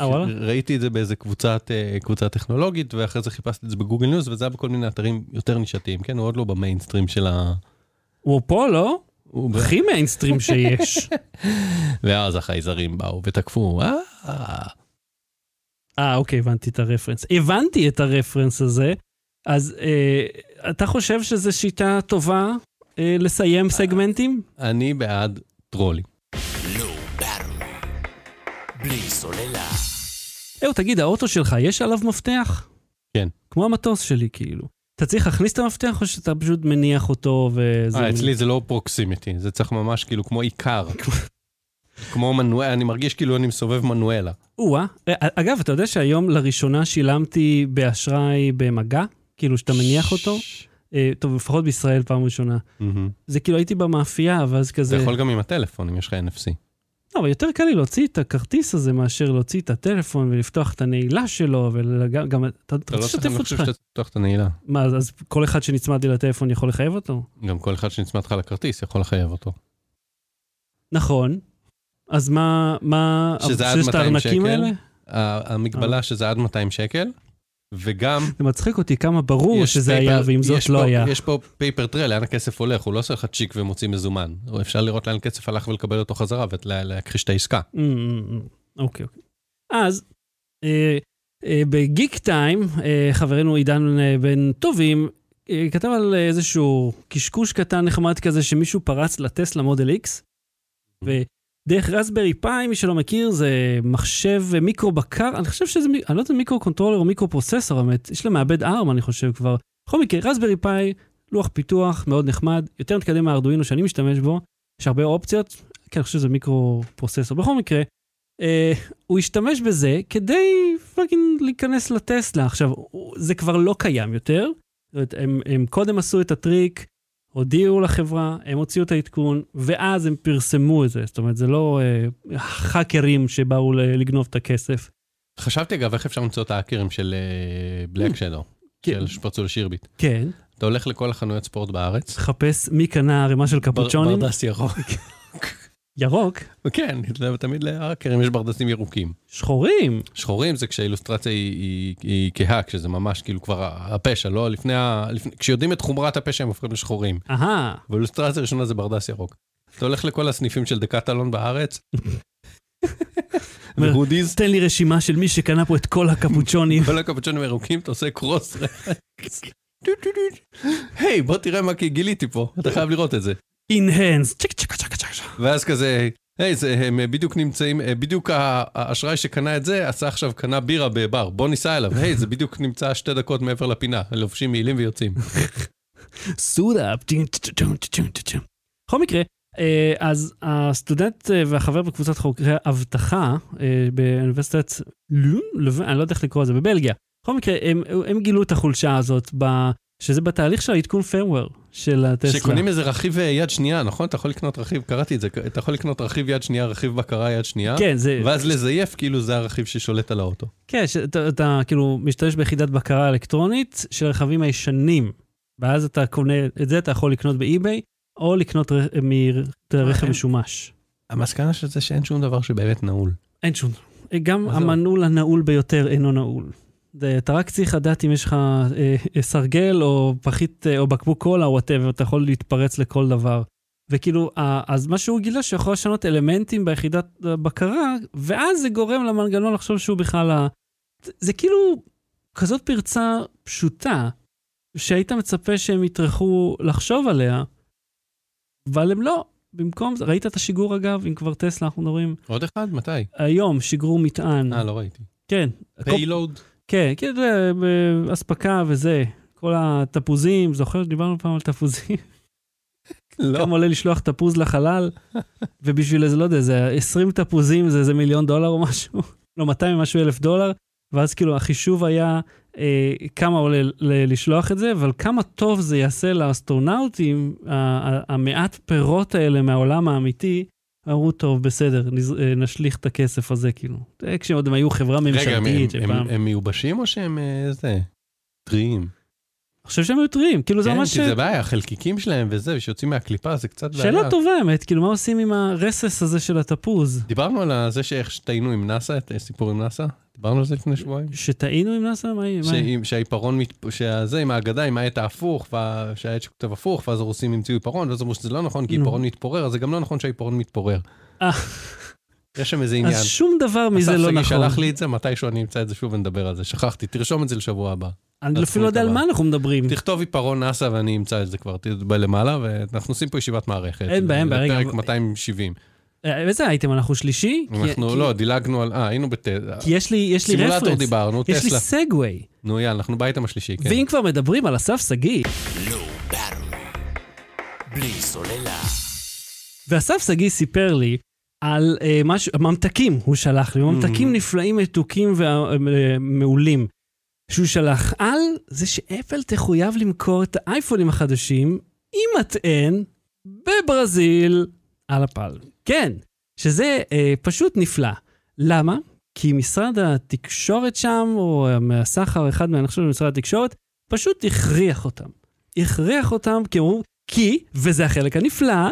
אה, וואלה?
ראיתי את זה באיזה קבוצת, אה, קבוצה טכנולוגית, ואחרי זה חיפשתי את זה בגוגל ניוז, וזה היה בכל מיני אתרים יותר נישתיים, כן? הוא עוד לא במיינסטרים של ה...
הוא פה, לא?
הוא
הכי מיינסטרים שיש.
ואז החייזרים באו ותקפו, אה,
אה, אוקיי, הבנתי את הרפרנס. הבנתי את הרפרנס הזה. אז אה, אתה חושב שזו שיטה טובה אה, לסיים סגמנטים?
אני בעד טרולים.
באטרי. בלי סוללה.
אהו, תגיד, האוטו שלך, יש עליו מפתח?
כן.
כמו המטוס שלי, כאילו. אתה צריך להכניס את המפתח או שאתה פשוט מניח אותו וזה...
אה, אצלי זה לא פרוקסימיטי, זה צריך ממש כאילו כמו עיקר. כמו מנואל, אני מרגיש כאילו אני מסובב מנואלה.
או-אה. אה, אגב, אתה יודע שהיום לראשונה שילמתי באשראי במגע? כאילו, שאתה מניח אותו? אה, טוב, לפחות בישראל פעם ראשונה. זה כאילו הייתי במאפייה, ואז כזה...
יכול גם עם הטלפון, אם יש לך NFC.
לא, אבל יותר קל לי להוציא את הכרטיס הזה מאשר להוציא את הטלפון ולפתוח את הנעילה שלו, וגם... גם, אתה
אתה לא
רוצה
צריך, אני
לשתף
לא צריך לפתוח את הנעילה.
מה, אז- כל אחד שנצמד לי לטלפון יכול לחייב אותו?
גם כל אחד שנצמד לך לכרטיס יכול לחייב אותו.
נכון. אז מה, מה...
שזה עד
שיש את
200
הארנקים
שקל?
האלה?
המגבלה שזה עד 200 שקל, וגם...
זה מצחיק אותי כמה ברור שזה
פייפר-
היה, ועם זאת לא
פה-
היה.
יש פה פייפר טרל, לאן הכסף הולך, הוא לא עושה לך צ'יק ומוציא מזומן. או אפשר לראות לאן הכסף הלך ולקבל אותו חזרה ולהכחיש את העסקה.
Mm, mm, mm. אוקיי, אוקיי. אז, אה, אה, בגיק טיים, אה, חברנו עידן אה, בן טובים, אה, כתב על איזשהו קשקוש קטן נחמד כזה שמישהו פרץ לטסלה Model X, ודרך Raspberry Pi, מי שלא מכיר, זה מחשב מיקרו בקר, אני חושב שזה, אני לא יודע אם micro controller או micro processor, האמת, יש לה מעבד ARM, אני חושב כבר. בכל מקרה, Raspberry Pi, לוח פיתוח מאוד נחמד, יותר מתקדם מהארדואינו שאני משתמש בו, יש הרבה אופציות, כן, אני חושב שזה micro processor. בכל מקרה, אה, הוא השתמש בזה כדי fucking להיכנס לטסלה. עכשיו, זה כבר לא קיים יותר. זאת אומרת, הם, הם קודם עשו את הטריק, הודיעו לחברה, הם הוציאו את העדכון, ואז הם פרסמו את זה. זאת אומרת, זה לא אה, האקרים שבאו לגנוב את הכסף.
חשבתי אגב איך אפשר למצוא את האקרים של Black Shadow,
כן.
של שפרצו לשירביט.
כן,
אתה הולך לכל החנויות ספורט בארץ.
חפש מי קנה ערימה של קפוצ'ונים.
בר- ברדס ירוק.
ירוק,
כן, תמיד לאקרים יש ברדסים ירוקים.
שחורים.
שחורים זה כשהאילוסטרציה היא, היא, היא כהה, כשזה ממש כאילו כבר הפשע, לא לפני ה... לפני, כשיודעים את חומרת הפשע הם הופכים לשחורים.
אהה,
והאילוסטרציה הראשונה זה ברדס ירוק. אתה הולך לכל הסניפים של דקטלון בארץ, והודיז,
תן לי רשימה של מי שקנה פה את כל הקפוצ'ונים.
כל הקפוצ'ונים הירוקים, אתה עושה קרוס. היי, בוא תראה מה גיליתי פה, אתה חייב לראות את זה.
אינהנס. צ'ק צ'ק צ'ק צ'ק צ'ק.
ואז כזה, היי, זה, הם בדיוק נמצאים, בדיוק ה- האשראי שקנה את זה, עשה עכשיו, קנה בירה בבר, בוא ניסע אליו, היי, זה בדיוק נמצא שתי דקות מעבר לפינה, לובשים מעילים ויוצאים.
סודה. בכל מקרה, אה, אז הסטודנט אה, והחבר בקבוצת חוקרי אבטחה אה, באוניברסיטת לון, אני לא יודע איך לקרוא לזה, בבלגיה. בכל מקרה, הם, הם גילו את החולשה הזאת, ב, שזה בתהליך של העדכון firmware של הטסלה.
שקונים איזה רכיב אה, יד שנייה, נכון? אתה יכול לקנות רכיב, קראתי את זה, אתה יכול לקנות רכיב יד שנייה, רכיב בקרה יד שנייה,
כן, זה,
ואז לזייף כאילו זה הרכיב ששולט על האוטו.
כן, שאתה אתה, כאילו משתמש ביחידת בקרה אלקטרונית של הרכבים הישנים, ואז אתה קונה, את זה אתה יכול לקנות באי-ביי, או לקנות ר-
מרכבים.
משומש.
המסקנה של זה שאין שום דבר שבאמת נעול.
אין שום. גם? המנעול הנעול ביותר אינו נעול. אתה רק צריך לדעת אם יש לך אה, אה, סרגל או פחית אה, או בקבוק קולה או whatever, אתה יכול להתפרץ לכל דבר. וכאילו, ה- אז מה שהוא גילה שיכול לשנות אלמנטים ביחידת הבקרה, ואז זה גורם למנגנון לחשוב שהוא בכלל ה... זה- זה כאילו כזאת פרצה פשוטה, שהיית מצפה שהם יטרחו לחשוב עליה, אבל הם לא. במקום זה, ראית את השיגור אגב, אם כבר טסלה אנחנו מדברים?
עוד אחד? מתי?
היום שיגרו מטען.
אה, לא ראיתי.
כן.
פיילוד?
כן, כן, זה באספקה וזה. כל התפוזים, זוכר שדיברנו פעם על תפוזים?
לא.
כמה עולה לשלוח תפוז לחלל? ובשביל איזה, לא יודע, זה 20 תפוזים זה איזה מיליון דולר או משהו? לא, 200 ומשהו אלף דולר. ואז כאילו החישוב היה אה, כמה עולה ל- לשלוח את זה, אבל כמה טוב זה יעשה לאסטרונאוטים, המעט פירות האלה מהעולם האמיתי. אמרו, טוב, בסדר, אה, נשליך את הכסף הזה, כאילו. זה כשעוד הם היו חברה
רגע, הם-
ממשלתית,
הם-
שפעם...
הם מיובשים או שהם אה, זה? טריים.
אני חושב שהם היו טריים, כאילו זה
כן,
ממש...
כי זה בעיה, החלקיקים שלהם וזה, ושיוצאים מהקליפה זה קצת בעיה.
שאלה טובה, האמת, כאילו, מה עושים עם הרסס הזה של התפוז?
דיברנו על זה שאיך שטעינו עם נאסא, את הסיפור עם נאסא? דיברנו על זה לפני שבועיים?
שטעינו עם נאסא? מה היא?
שהעיפרון, שזה עם האגדה, עם העט ההפוך, שהעט שכותב הפוך, ואז הרוסים המציאו עיפרון, ואז אמרו שזה לא נכון, כי. עיפרון מתפורר, אז זה גם לא נכון שהעיפרון מתפורר.
אה.
יש שם איזה עניין.
אז שום דבר מזה
אסף
לא נכון.
שלח לי את זה, מתישהו אני אמצא את זה שוב ונדבר על זה. שכחתי, תרשום את זה לשבוע הבא.
אני אפילו לא יודע על מה אנחנו מדברים.
תכתוב עיפרון נאסא ואני אמצא את זה כבר, תהיה למעלה, ואנחנו עושים פה ישיבת מערכת.
אין בעיה, אין
זה
בעיה,
פרק
רגע.
270.
אה, איזה אייטם אנחנו שלישי? כי-
אנחנו,
כי-
לא, דילגנו על, אה, היינו בט...
כי יש לי, יש לי
סימולטור
רפרנס.
דיברנו,
יש לי
טסלה.
סגווי.
נו יאללה, אנחנו באייטם השלישי, כן.
ואם כבר מדברים על אסף שגיא,
לא. בלי סוללה.
ואסף שגיא סיפר לי על אה, משהו, ממתקים הוא שלח לי, ממתקים
Mhm.
נפלאים, מתוקים ומעולים. שהוא שלח על זה שאפל תחויב למכור את האייפונים החדשים עם מטען בברזיל על הפל. כן, שזה אה, פשוט נפלא. למה? כי משרד התקשורת שם, או מהסחר, אחד מהם, אני חושב, משרד התקשורת, פשוט הכריח אותם. הכריח אותם, כי אמרו, כי, וזה החלק הנפלא,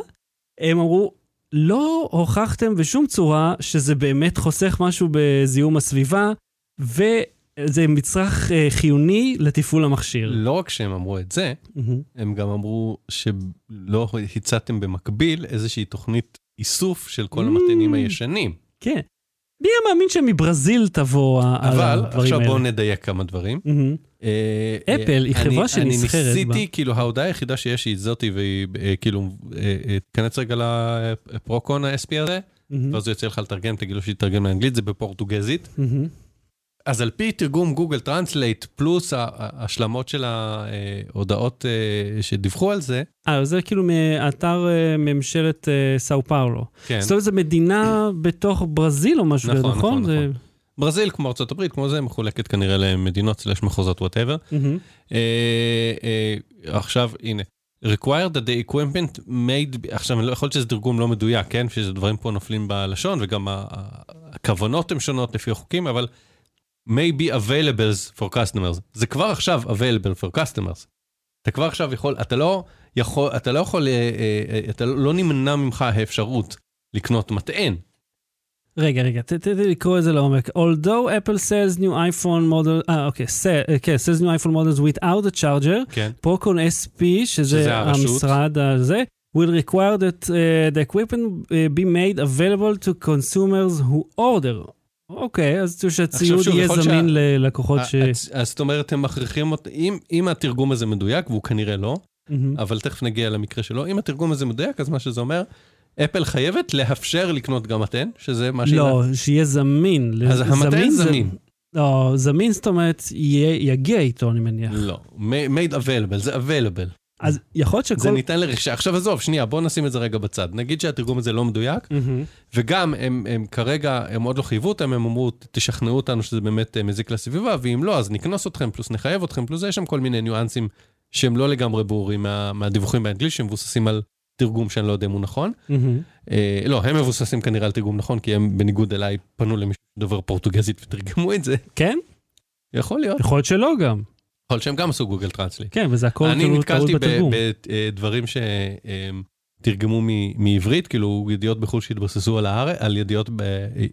הם אמרו, לא הוכחתם בשום צורה שזה באמת חוסך משהו בזיהום הסביבה, וזה מצרך אה, חיוני לתפעול המכשיר.
לא רק שהם אמרו את זה,
מהמם.
הם גם אמרו שלא הצעתם במקביל איזושהי תוכנית איסוף של כל
Mm.
המטענים הישנים.
כן. מי היה מאמין שמברזיל תבוא ה- על
אבל
הדברים
עכשיו
האלה?
בואו נדייק כמה דברים. אה,
אפל היא
אה,
חברה
אני-
שנסחרת
אני
בה.
ניסיתי, כאילו ההודעה היחידה שיש היא זאתי, והיא אה, כאילו, תיכנס רגע לפרוקון ה-SP הזה. ואז הוא יוצא לך לתרגם, תגיד לו שיתרגם לאנגלית, זה בפורטוגזית. אז על פי תרגום גוגל טרנסלייט, פלוס ההשלמות של ההודעות אה, שדיווחו על זה,
אה, זה כאילו מאתר אה, ממשלת אה, סאו פאולו.
כן.
זאת אומרת, זו מדינה בתוך ברזיל או משהו,
נכון,
נכון?
נכון,
זה-
נכון. ברזיל, כמו ארצות הברית, כמו זה, מחולקת כנראה למדינות slash מחוזות
whatever.
אה, אה, עכשיו, הנה. required that the equipment made, עכשיו, לא- יכול להיות שזה תרגום לא מדויק, כן? שזה דברים פה נופלים בלשון, וגם הכוונות הן שונות לפי החוקים, אבל may be available for customers. זה כבר עכשיו available for customers. אתה כבר עכשיו יכול, אתה לא יכול, אתה לא יכול, אה, אה, אה, אתה לא נמנע ממך האפשרות לקנות מטען.
רגע, רגע, ת- תן לי לקרוא את זה לעומק. Although Apple sells new iPhone model, אה, אוקיי, אה, כן, sells new iPhone models without a charger,
כן.
פרוקון SP, שזה. המשרד הזה, will require that uh, the equipment uh, be made available to consumers who order. אוקיי, אז שהציוד יהיה זמין
שה-
ללקוחות ש...
אז- אז זאת אומרת, הם מכריחים אותם, אם, אם התרגום הזה מדויק, והוא כנראה לא,
מהמם.
אבל תכף נגיע למקרה שלו, אם התרגום הזה מדויק, אז מה שזה אומר, אפל חייבת לאפשר לקנות גם מטען, שזה מה שהיא...
לא, שיהיה זמין.
אז
זה-
זמין.
לא, זמין זאת אומרת, יגיע איתו, אני מניח.
לא, made available, זה available.
אז יכול להיות
זה
שכל...
ניתן לרכישה. עכשיו עזוב, שנייה, בוא נשים את זה רגע בצד. נגיד שהתרגום הזה לא מדויק,
מהמם.
וגם הם, הם כרגע, הם עוד לא חייבו אותם, הם אמרו, תשכנעו אותנו שזה באמת אה, מזיק לסביבה, ואם לא, אז נקנוס אתכם, פלוס נחייב אתכם, פלוס יש שם כל מיני ניואנסים שהם לא לגמרי ברורים מה, מהדיווחים באנגלית, שמבוססים על תרגום שאני לא יודע אם הוא נכון.
מהמם.
אה, לא, הם מבוססים כנראה על תרגום נכון, כי הם בניגוד אליי פנו למישהו שדובר פורטוגזית ותרגמו את זה.
כן?
יכול להיות.
יכול להיות שלא גם.
יכול שהם גם עשו גוגל טרנסלי.
כן, וזה הכל
אני
כאילו טעות
נתקלתי
בתרגום.
בדברים שתרגמו מעברית, כאילו ידיעות בחו"ל שהתבססו על הארץ, על ידיעות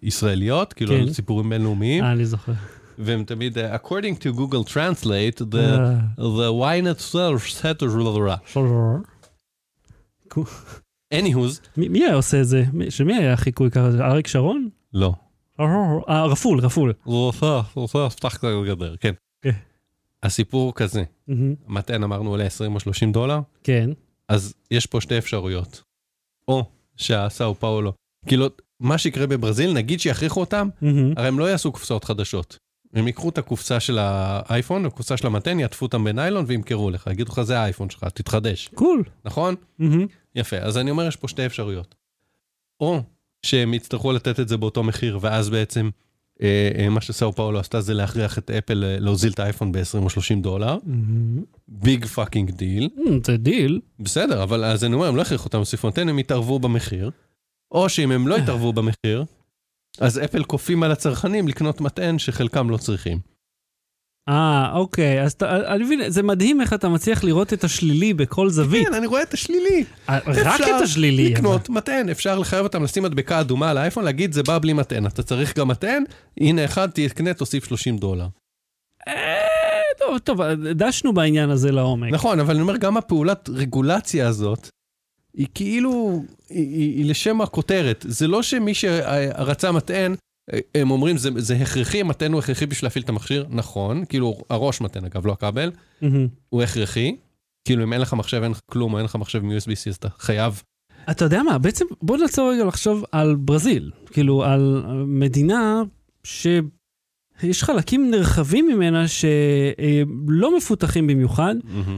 ישראליות, כאילו
כן.
על סיפורים בינלאומיים,
אה, אני זוכר.
והם תמיד, אה, according to Google Translate, the,
אה,
the ynet self set
שלום.
anyhows,
מי מי היה עושה את זה? מי- של מי היה החיקוי ככה? אריק שרון?
לא.
אה, רפול, רפול.
הוא עושה, הוא עושה, פתח את הגדר, כן. הסיפור כזה,
מהמם.
מטען אמרנו עולה 20 או 30 דולר,
כן.
אז יש פה שתי אפשרויות. או שהסאו פאולו, כאילו, מה שיקרה בברזיל, נגיד שיכריחו אותם,
מהמם.
הרי הם לא יעשו קופסאות חדשות. הם ייקחו את הקופסה של האייפון, הקופסה של המטען, יעטפו אותם בניילון וימכרו לך, יגידו לך, זה האייפון שלך, תתחדש,
cool.
נכון?
מהמם.
יפה, אז אני אומר, יש פה שתי אפשרויות. או שהם יצטרכו לתת את זה באותו מחיר, ואז בעצם מה שסאו פאולו עשתה זה להכריח את אפל אה, להוזיל את האייפון ב-20 או 30 דולר,
מהמם.
Big fucking deal.
אמ, זה דיל.
בסדר, אבל אז אני אומר, הם לא הכריחו אותם להוסיף פונטן, הם יתערבו במחיר. או שאם הם לא יתערבו במחיר, אז אפל כופים על הצרכנים לקנות מטען שחלקם לא צריכים.
אה, אוקיי, אז אתה- אני מבין, זה מדהים איך אתה מצליח לראות את השלילי בכל זווית.
כן, אני רואה את השלילי.
אה, רק את השלילי. אבל.
לקנות מטען, אפשר לחייב אותם לשים מדבקה אדומה על האייפון, להגיד זה בא בלי מטען, אתה צריך גם מטען, הנה אחד, תקנה, תוסיף 30 דולר.
אה, טוב, טוב, דשנו בעניין הזה לעומק.
נכון, אבל אני אומר, גם הפעולת רגולציה הזאת, היא כאילו, היא, היא, היא לשם הכותרת. זה לא שמי שרצה מטען, הם אומרים, זה, זה הכרחי, מטען הוא הכרחי בשביל להפעיל את המכשיר. נכון, כאילו, הראש מטען אגב, לא הכבל,
מהמם.
הוא הכרחי. כאילו, אם אין לך מחשב, אין לך כלום, או אין לך מחשב מ-USB-C, אז אתה חייב.
אתה יודע מה, בעצם בוא נעצור רגע לחשוב על ברזיל, כאילו על מדינה שיש חלקים נרחבים ממנה שלא מפותחים במיוחד,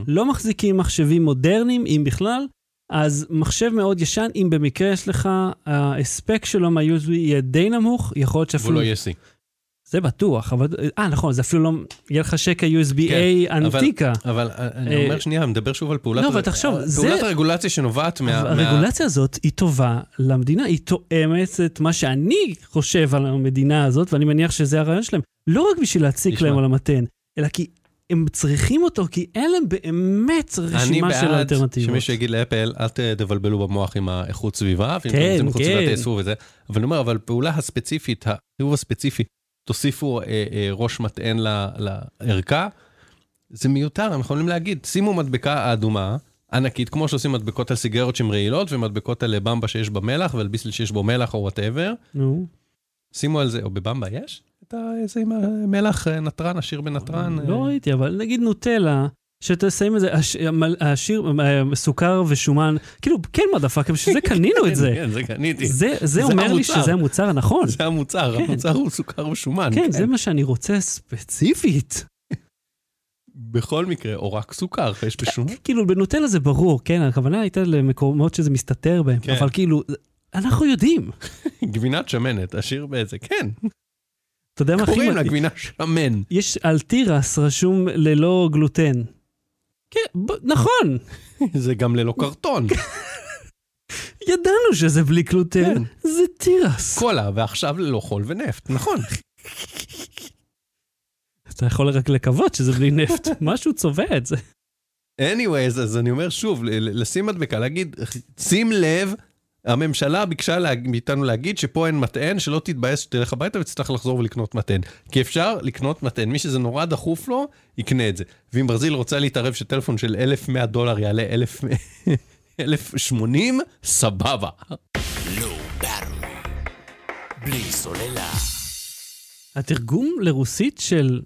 לא מחזיקים מחשבים מודרניים, אם בכלל, אז מחשב מאוד ישן, אם במקרה יש לך, ההספק שלו מה-USB יהיה די נמוך, יכול להיות
והוא
שאפילו...
לא יהיה C.
זה בטוח, אבל... אה, נכון, זה אפילו לא... יהיה לך שקע USB-A
כן, אבל-
אנטיקה.
אבל אני
אה,
אומר שנייה, מדבר שוב על פעולת...
לא, אבל תחשוב, זה-
פעולת הרגולציה שנובעת מה... מה-
הרגולציה הזאת היא טובה למדינה, היא תואמת את מה שאני חושב על המדינה הזאת, ואני מניח שזה הרעיון שלהם. לא רק בשביל להציק. להם על המטען, אלא כי הם צריכים אותו, כי אין להם באמת
אני
רשימה של
בעד
אלטרנטיבות.
שמישהו יגיד לאפל, אל תבלבלו במוח עם האיכות סביבה, ואם
כן,
אתם רוצים איכות סביבה
כן.
תאספו וזה, אבל אני אומר, אבל פעולה הספציפית, החיוב הספציפי, תוסיפו אה, אה, ראש מטען לערכה, זה מיותר, הם יכולים להגיד, שימו מדבקה אדומה, ענקית, כמו שעושים מדבקות על סיגריות שהן רעילות, ומדבקות על במבה שיש בה מלח, ועל ביסל שיש בו מלח או whatever,
נו,
שימו על זה, או בבמבה יש? את ה- איזה עם המלח אה, נתרן, עשיר בנתרן.
לא
אה,
ראיתי, אבל נגיד נוטלה, שתסיים את זה, השיר אה, סוכר ושומן, כאילו, כן, מדפאקר, בשביל זה קנינו את זה.
כן, זה קניתי.
זה, אומר לי. שזה המוצר הנכון.
זה המוצר, המוצר הוא סוכר ושומן.
כן, זה מה שאני רוצה ספציפית.
בכל מקרה, או רק סוכר, יש בשומן.
כאילו, בנוטלה זה ברור, כן, הכוונה הייתה למקומות שזה מסתתר בהם,
כן.
אבל כאילו, אנחנו יודעים.
גבינת שמנת, עשיר באיזה, כן,
אתה יודע מה הכי
קוראים לה
מדהים?
גבינה שמן.
יש על תירס רשום ללא גלוטן. כן, נכון,
זה גם ללא קרטון.
ידענו שזה בלי גלוטן,
כן.
זה תירס.
קולה, ועכשיו ללא חול ונפט, נכון.
אתה יכול רק לקוות שזה בלי נפט, משהו צובע את זה.
anyways, אז אני אומר שוב, לשים מדבקה, להגיד, שים לב, הממשלה ביקשה להג- מאיתנו להגיד שפה אין מטען, שלא תתבאס שתלך הביתה ותצטרך לחזור ולקנות מטען. כי אפשר לקנות מטען, מי שזה נורא דחוף לו, יקנה את זה. ואם ברזיל רוצה להתערב שטלפון של 1,100 דולר יעלה 1,000 1,080, סבבה.
Battery. בלי סוללה.
התרגום לרוסית של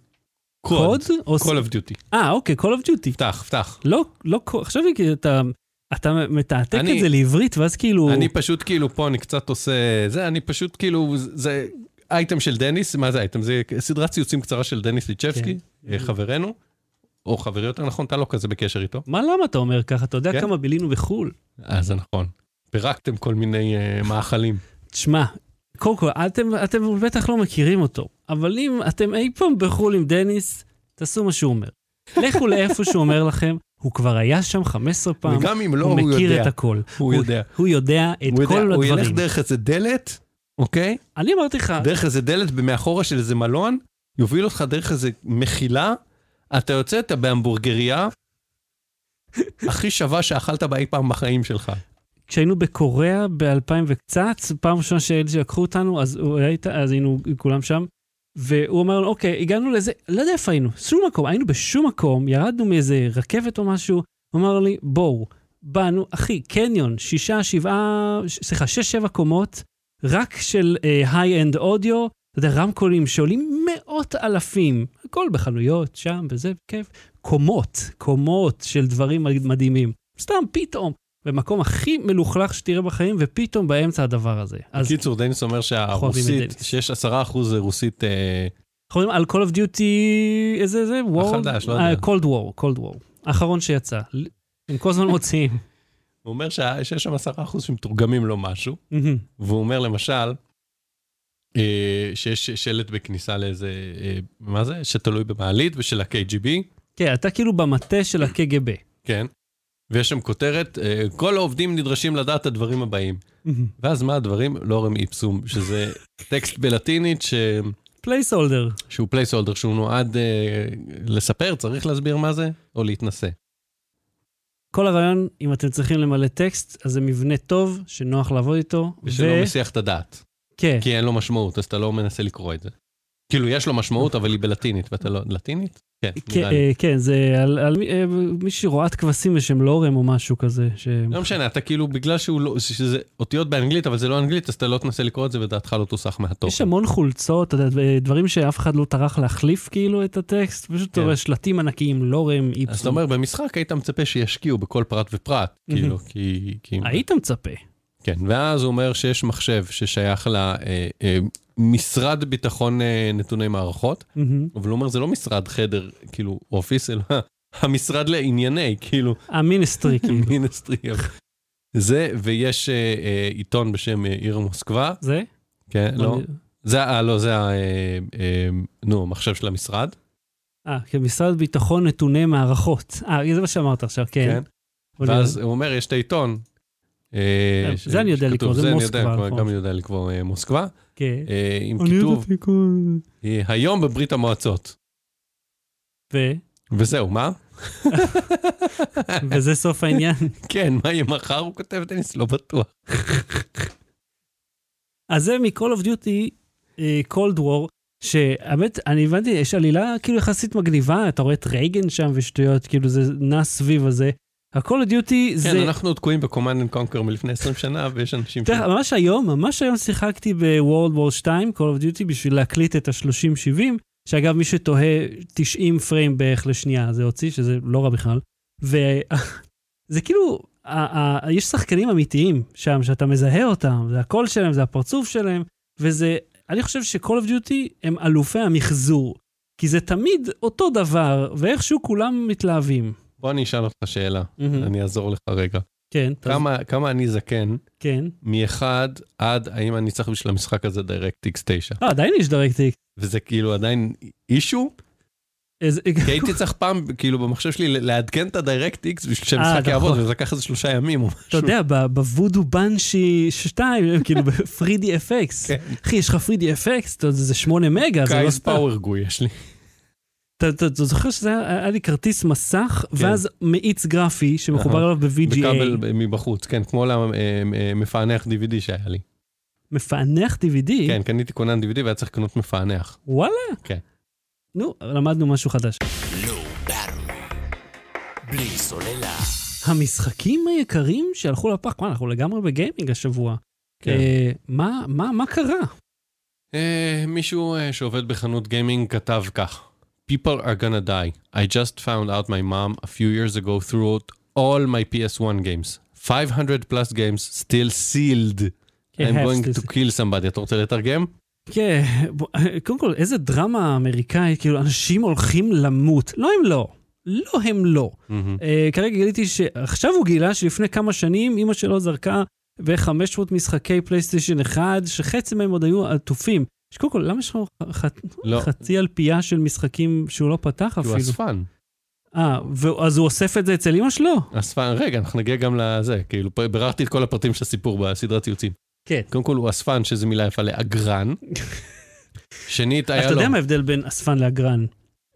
קוד? או ס-
Call of Duty.
אה, אוקיי, Call of Duty.
פתח, פתח.
לא, לא, קוד- חשבתי כי אתה... אתה מתעתק
אני-
את זה לעברית, ואז כאילו...
אני פשוט כאילו פה, אני קצת עושה זה, אני פשוט כאילו, זה אייטם של דניס, מה זה אייטם? זה סדרת ציוצים קצרה של דניס ליצ'בסקי,
כן.
אה, חברנו, או חברי יותר נכון, אתה לא כזה בקשר איתו.
מה, למה אתה אומר ככה? אתה יודע
כן.
כמה בילינו בחו"ל.
אה, זה נכון. פירקתם כל מיני אה, מאכלים.
תשמע, קודם כל, אתם, אתם בטח לא מכירים אותו, אבל אם אתם אי פעם בחו"ל עם דניס, תעשו מה שהוא אומר. לכו לאיפה שהוא אומר לכם, הוא כבר היה שם 15 פעם,
וגם אם לא,
הוא
הוא
מכיר
יודע.
את הכל.
הוא יודע.
הוא יודע את
הוא
כל
יודע, הוא ילך
הדברים.
דרך איזה דלת, אוקיי?
אני אמרתי לך,
דרך איזה דלת מאחורה של איזה מלון, יוביל אותך דרך איזה מחילה, אתה יוצא, אתה בהמבורגריה הכי שווה שאכלת באי פעם בחיים שלך.
כשהיינו בקוריאה ב-2000 וקצת, פעם ראשונה שהילד שלי לקחו אותנו, אז, הוא איתה, אז היינו כולם שם, והוא אמר לנו, אוקיי, הגענו לזה, לא יודע איפה היינו, שום מקום, היינו בשום מקום, ירדנו מאיזה רכבת או משהו, הוא אמר לי, בואו, באנו, אחי, קניון, שישה, שבעה, סליחה, שש, שבע קומות, רק של היי-אנד אודיו, אתה יודע, רמקולים שעולים מאות אלפים, הכל בחנויות, שם, וזה, כיף. קומות, קומות של דברים מדהימים. סתם, פתאום. במקום הכי מלוכלך שתראה בחיים, ופתאום באמצע הדבר הזה. אז
בקיצור, דניס אומר שהרוסית. שיש עשרה אחוז רוסית, אה,
אנחנו מדברים על Call of Duty, איזה זה? War?
החדש, לא
אה,
יודע.
Cold War, Cold War. האחרון שיצא. הם כל הזמן מוציאים.
הוא אומר שיש שם עשרה אחוז שמתורגמים לו משהו. והוא אומר למשל, אה, שיש שלט בכניסה לאיזה, מה זה? שתלוי במעלית ושל ה-KGB,
כן, אתה כאילו במטה של ה-KGB.
כן, ויש שם כותרת, אה, כל העובדים נדרשים לדעת את הדברים הבאים. ואז מה הדברים? Lorem ipsum, שזה טקסט בלטינית ש...
placeholder.
שהוא placeholder, שהוא נועד אה, לספר, צריך להסביר מה זה, או להתנסה.
כל הרעיון, אם אתם צריכים למלא טקסט, אז זה מבנה טוב, שנוח לעבוד איתו.
ושלא מסיח את הדעת.
כן,
כי אין לו משמעות, אז אתה לא מנסה לקרוא את זה. כאילו, יש לו משמעות, אבל היא בלטינית, ואתה לא... לטינית? כן,
כן. אה, כן, זה על, על מי- אה, מישהי רואת כבשים בשם לורם או משהו כזה.
לא משנה, אתה כאילו, בגלל לא... שזה אותיות באנגלית, אבל זה לא אנגלית, אז אתה לא תנסה לקרוא את זה ודעתך לא תוסח
יש
מהתוכן.
המון חולצות, דברים שאף אחד לא טרח להחליף כאילו את הטקסט, פשוט
כן.
שלטים ענקיים, לורם,
אז אתה. אומר, במשחק היית מצפה שישקיעו בכל פרט ופרט, כאילו. כי-
היית מצפה.
כן, ואז הוא אומר שיש מחשב ששייך למשרד ביטחון אה, נתוני מערכות,
מהמם.
אבל הוא אומר, זה לא משרד חדר, כאילו, אופיס, אלא המשרד לענייני, כאילו,
המיניסטרי, כאילו.
מיניסטרי. זה, ויש אה, אה, עיתון בשם אה, עיר מוסקבה,
זה?
כן, לא, זה, ה- לא, זה, ה- אה, אה, נו, המחשב של המשרד,
אה, כמשרד ביטחון נתוני מערכות. אה, זה מה שאמרת עכשיו, כן.
כן, ואז. הוא אומר, יש את העיתון. אה,
זה אני יודע לקרוא, זה מוסקבה, נכון.
גם אני יודע לקרוא אה, מוסקבה,
כן.
אה, עם כיתוב, היום בברית המועצות.
ו-
וזהו, מה?
וזה סוף העניין.
כן, מה יהיה מחר? הוא כותב טניס, לא בטוח.
אז זה מ-Call of Duty Cold War, שהאמת, אני הבנתי, יש עלילה כאילו יחסית מגניבה, אתה רואה את רייגן שם ושטויות, כאילו זה נע סביב הזה. ה-Call of Duty זה...
כן, אנחנו תקועים ב-Command and Conquer מלפני 20 שנה, ויש אנשים.
תראה, ממש היום, ממש היום שיחקתי ב-World War 2, Call of Duty, בשביל להקליט את ה-30-70, שאגב, מי שתוהה, 90 פריים בערך לשנייה זה הוציא, שזה לא רע בכלל. וזה כאילו, יש שחקנים אמיתיים שם, שאתה מזהה אותם, זה הקול שלהם, זה הפרצוף שלהם, וזה, אני חושב ש-call of duty הם אלופי המחזור. כי זה תמיד אותו דבר, ואיכשהו כולם מתלהבים.
בוא אני אשאל אותך שאלה,
מהמם.
אני אעזור לך רגע.
כן,
כמה, כמה אני זקן,
כן.
מאחד עד האם אני צריך בשביל המשחק הזה DirectX 9,
אה, עדיין יש דירקטיק.
וזה כאילו עדיין אישו?
איזה-
כי הייתי צריך פעם, כאילו במחשב שלי, לעדכן את ה-DirectX בשביל
אה,
שהמשחק יעבוד,
נכון.
וזה לקח איזה שלושה ימים או משהו.
אתה יודע, בוודו בנשי 2, הם כאילו ב-3D FX.
כן.
אחי, יש לך 3D FX, אתה יודע, זה 8 מגה, זה לא
קייס
סתם.
פאוור גו יש לי.
אתה- זוכר שזה היה היה לי כרטיס מסך,
כן.
ואז מאיץ גרפי שמחובר
אהה.
אליו
בכבל
ב-VGA.
מבחוץ, כן, כמו למפענח DVD שהיה לי.
מפענח DVD?
כן, קניתי כונן DVD והיה צריך לקנות מפענח.
וואלה?
כן.
נו, למדנו משהו חדש.
בלי סוללה.
המשחקים היקרים שהלכו לפח, מה, אנחנו לגמרי בגיימינג השבוע.
כן.
אה, מה- מה מה קרה?
אה, מישהו אה, שעובד בחנות גיימינג כתב כך: People are gonna die. I just found out my mom a few years ago threw out all my PS1 games. 500 plus games still sealed.
כן,
I'm going to kill somebody. אתה רוצה לתרגם?
כן, קודם כל, איזה דרמה אמריקאית, כאילו, אנשים הולכים למות. לא הם לא. לא הם לא. Uh, כרגע גיליתי שעכשיו הוא גילה שלפני כמה שנים אימא שלו זרקה ב-500 משחקי פלייסטיישן 1, שחצי מהם עוד היו עטופים. שקודם כל, למה יש לך ח...
לא.
חצי אלפייה של משחקים שהוא לא פתח
כי הוא
אפילו?
אספן.
אה, ו- אז הוא אוסף את זה אצל אמא שלו?
אספן, רגע, אנחנו נגיע גם לזה. כאילו, ביררתי את כל הפרטים של הסיפור בסדרת ציוצים.
כן.
קודם כל הוא אספן, שזו מילה יפה לאגרן. שנית, היה לו...
אתה יודע מה ההבדל בין אספן לאגרן?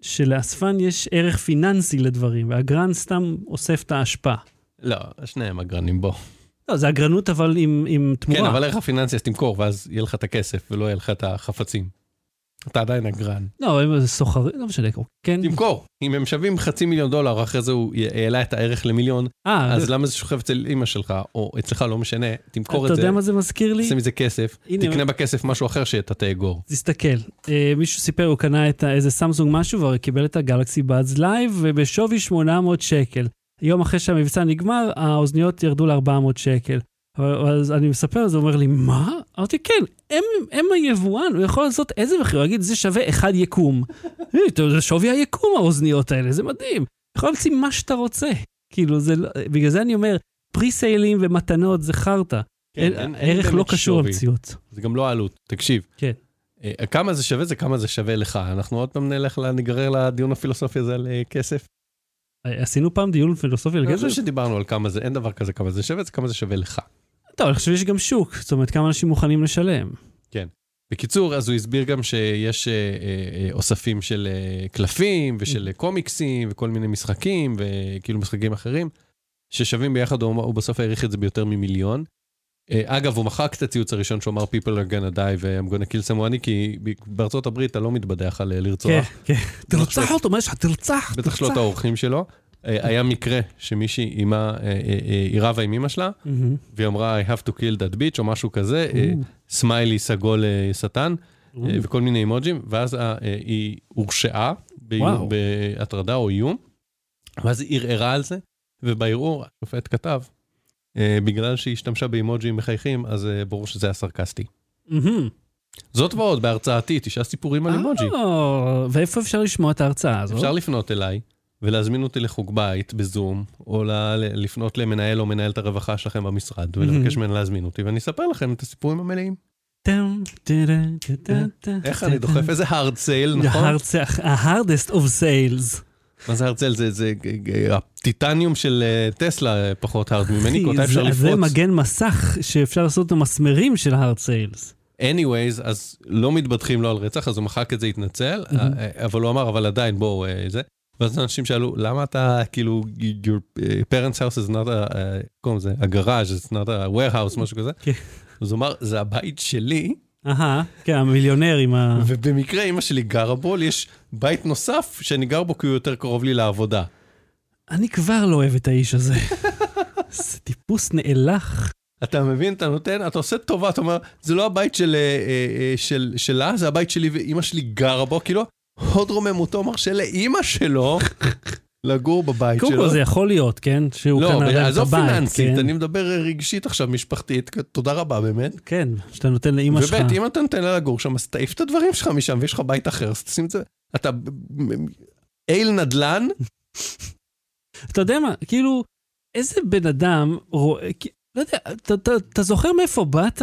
שלאספן יש ערך פיננסי לדברים, והאגרן סתם אוסף את האשפה.
לא, שניהם אגרנים, בוא.
לא, זה אגרנות אבל עם, עם תמורה.
כן, אבל ערך הפיננסי אז תמכור, ואז יהיה לך את הכסף, ולא יהיה לך את החפצים. אתה עדיין אגרן.
לא, הם סוחרים, לא משנה, כן.
תמכור. אם הם שווים חצי מיליון דולר, אחרי זה הוא העלה את הערך למיליון,
אה,
אז למה זה שוכב אצל אמא שלך, או אצלך, לא משנה, תמכור
אתה
את זה,
יודע מה זה מזכיר לי?
שים מזה כסף,
הנה,
תקנה בכסף משהו אחר שאתה תאגור.
תסתכל, אה, מישהו סיפר, הוא קנה את איזה סמסונג משהו, והוא קיבל את ה Galaxy Buds Live, ובשווי 800 שקל. יום אחרי שהמבצע נגמר, האוזניות ירדו ל-400 שקל. אז אני מספר על זה, הוא אומר לי, מה? אמרתי, כן, הם, הם היבואן, הוא יכול לעשות איזה מחיר, הוא יגיד, זה שווה אחד יקום. "אה, זה שווי היקום, האוזניות האלה, זה מדהים. יכול להמציא מה שאתה רוצה. כאילו, זה לא, בגלל זה אני אומר, פרי-סיילים ומתנות זה חרטא.
כן,
הערך לא קשור. למציאות.
זה גם לא העלות. תקשיב.
כן.
אה, כמה זה שווה זה כמה זה שווה לך. אנחנו עוד פעם נלך, ניגרר לדיון הפילוסופי הזה על אה, כסף.
עשינו פעם דיון פילוסופי על
אני
כסף?
חושב שדיברנו על כמה זה, אין דבר כזה כמה זה שווה, זה כמה זה שווה לך.
טוב, אני חושב שיש גם שוק, זאת אומרת, כמה אנשים מוכנים לשלם.
בקיצור, אז הוא הסביר גם שיש אה, אה, אה, אוספים של אה, קלפים ושל אה, קומיקסים וכל מיני משחקים וכאילו משחקים אחרים, ששווים ביחד, הוא, הוא בסוף העריך את זה ביותר ממיליון. אה, אגב, הוא מחק את הציוץ הראשון שהוא אמר People are gonna die ו-I'm gonna kill someone, כי בארצות הברית אתה לא מתבדח על אה,
כן,
לרצוח,
כן. תרצח אותו, מה יש לך? תרצח,
בטח שלא את
תרצח.
האורחים שלו. אה, היה מקרה שמישהי, אימה, היא רבה עם אמא שלה,
מהמם.
והיא אמרה I have to kill that bitch או משהו כזה, סמיילי סגול אה, שטן. אה, וכל מיני אימוג'ים, ואז היא הורשעה. בהטרדה או איום, ואז היא ערערה על זה, ובערעור השופט כתב, בגלל שהיא השתמשה באימוג'ים מחייכים, אז אה, ברור שזה היה סרקסטי. זאת ועוד, בהרצאתי, תשעה סיפורים על אימוג'י.
אה, ואיפה אפשר לשמוע את ההרצאה הזאת?
אפשר לפנות אליי ולהזמין אותי לחוג בית בזום, או לפנות למנהל או מנהלת הרווחה שלכם במשרד, ולבקש ממנה להזמין אותי, ואני אספר לכם את הסיפורים המלאים. איך אני דוחף איזה hard sale, נכון?
ה-hardest of sales.
מה זה הרצל? זה, זה אה, הטיטניום של אה, טסלה אה, פחות הארד ממני, כי אותה אפשר
זה- זה
לפרוץ.
מגן מסך שאפשר לעשות את המסמרים של ה-hard sales.
anyways, אז לא מתבדחים לו על רצח, אז הוא מחק את זה, התנצל, אבל הוא אמר, אבל עדיין, בואו, זה. ואז אנשים שאלו, למה אתה, כאילו, your parents house is not a, קוראים לזה, הגראז' it's not a warehouse, משהו כזה.
כן.
אז הוא אמר, זה הבית שלי,
אהה, כן, המיליונר עם ה...
ובמקרה אמא שלי גרה בו, לי יש בית נוסף שאני גר בו כי הוא יותר קרוב לי לעבודה.
אני כבר לא אוהב את האיש הזה. זה טיפוס נאלח.
אתה מבין, אתה נותן, אתה עושה טובה, אתה אומר, זה לא הבית של, אה, אה, אה, של, שלה, זה הבית שלי ואימא שלי גרה בו, כאילו, הוד רוממותו מרשה לאימא שלו לגור בבית
קודם
שלו.
כל זה יכול להיות, כן? שהוא
לא,
להם את
עזוב
הבית,
פיננסית,
כן?
אני מדבר רגשית עכשיו, משפחתית, תודה רבה באמת.
כן, שאתה נותן לאימא שלך.
וב' אם אתה נותן לה לגור שם, אז תעיף את הדברים שלך משם ויש לך בית אחר, אז תשים את זה. אתה איל נדל"ן,
אתה יודע מה, כאילו, איזה בן אדם רואה, לא יודע, אתה זוכר מאיפה באת?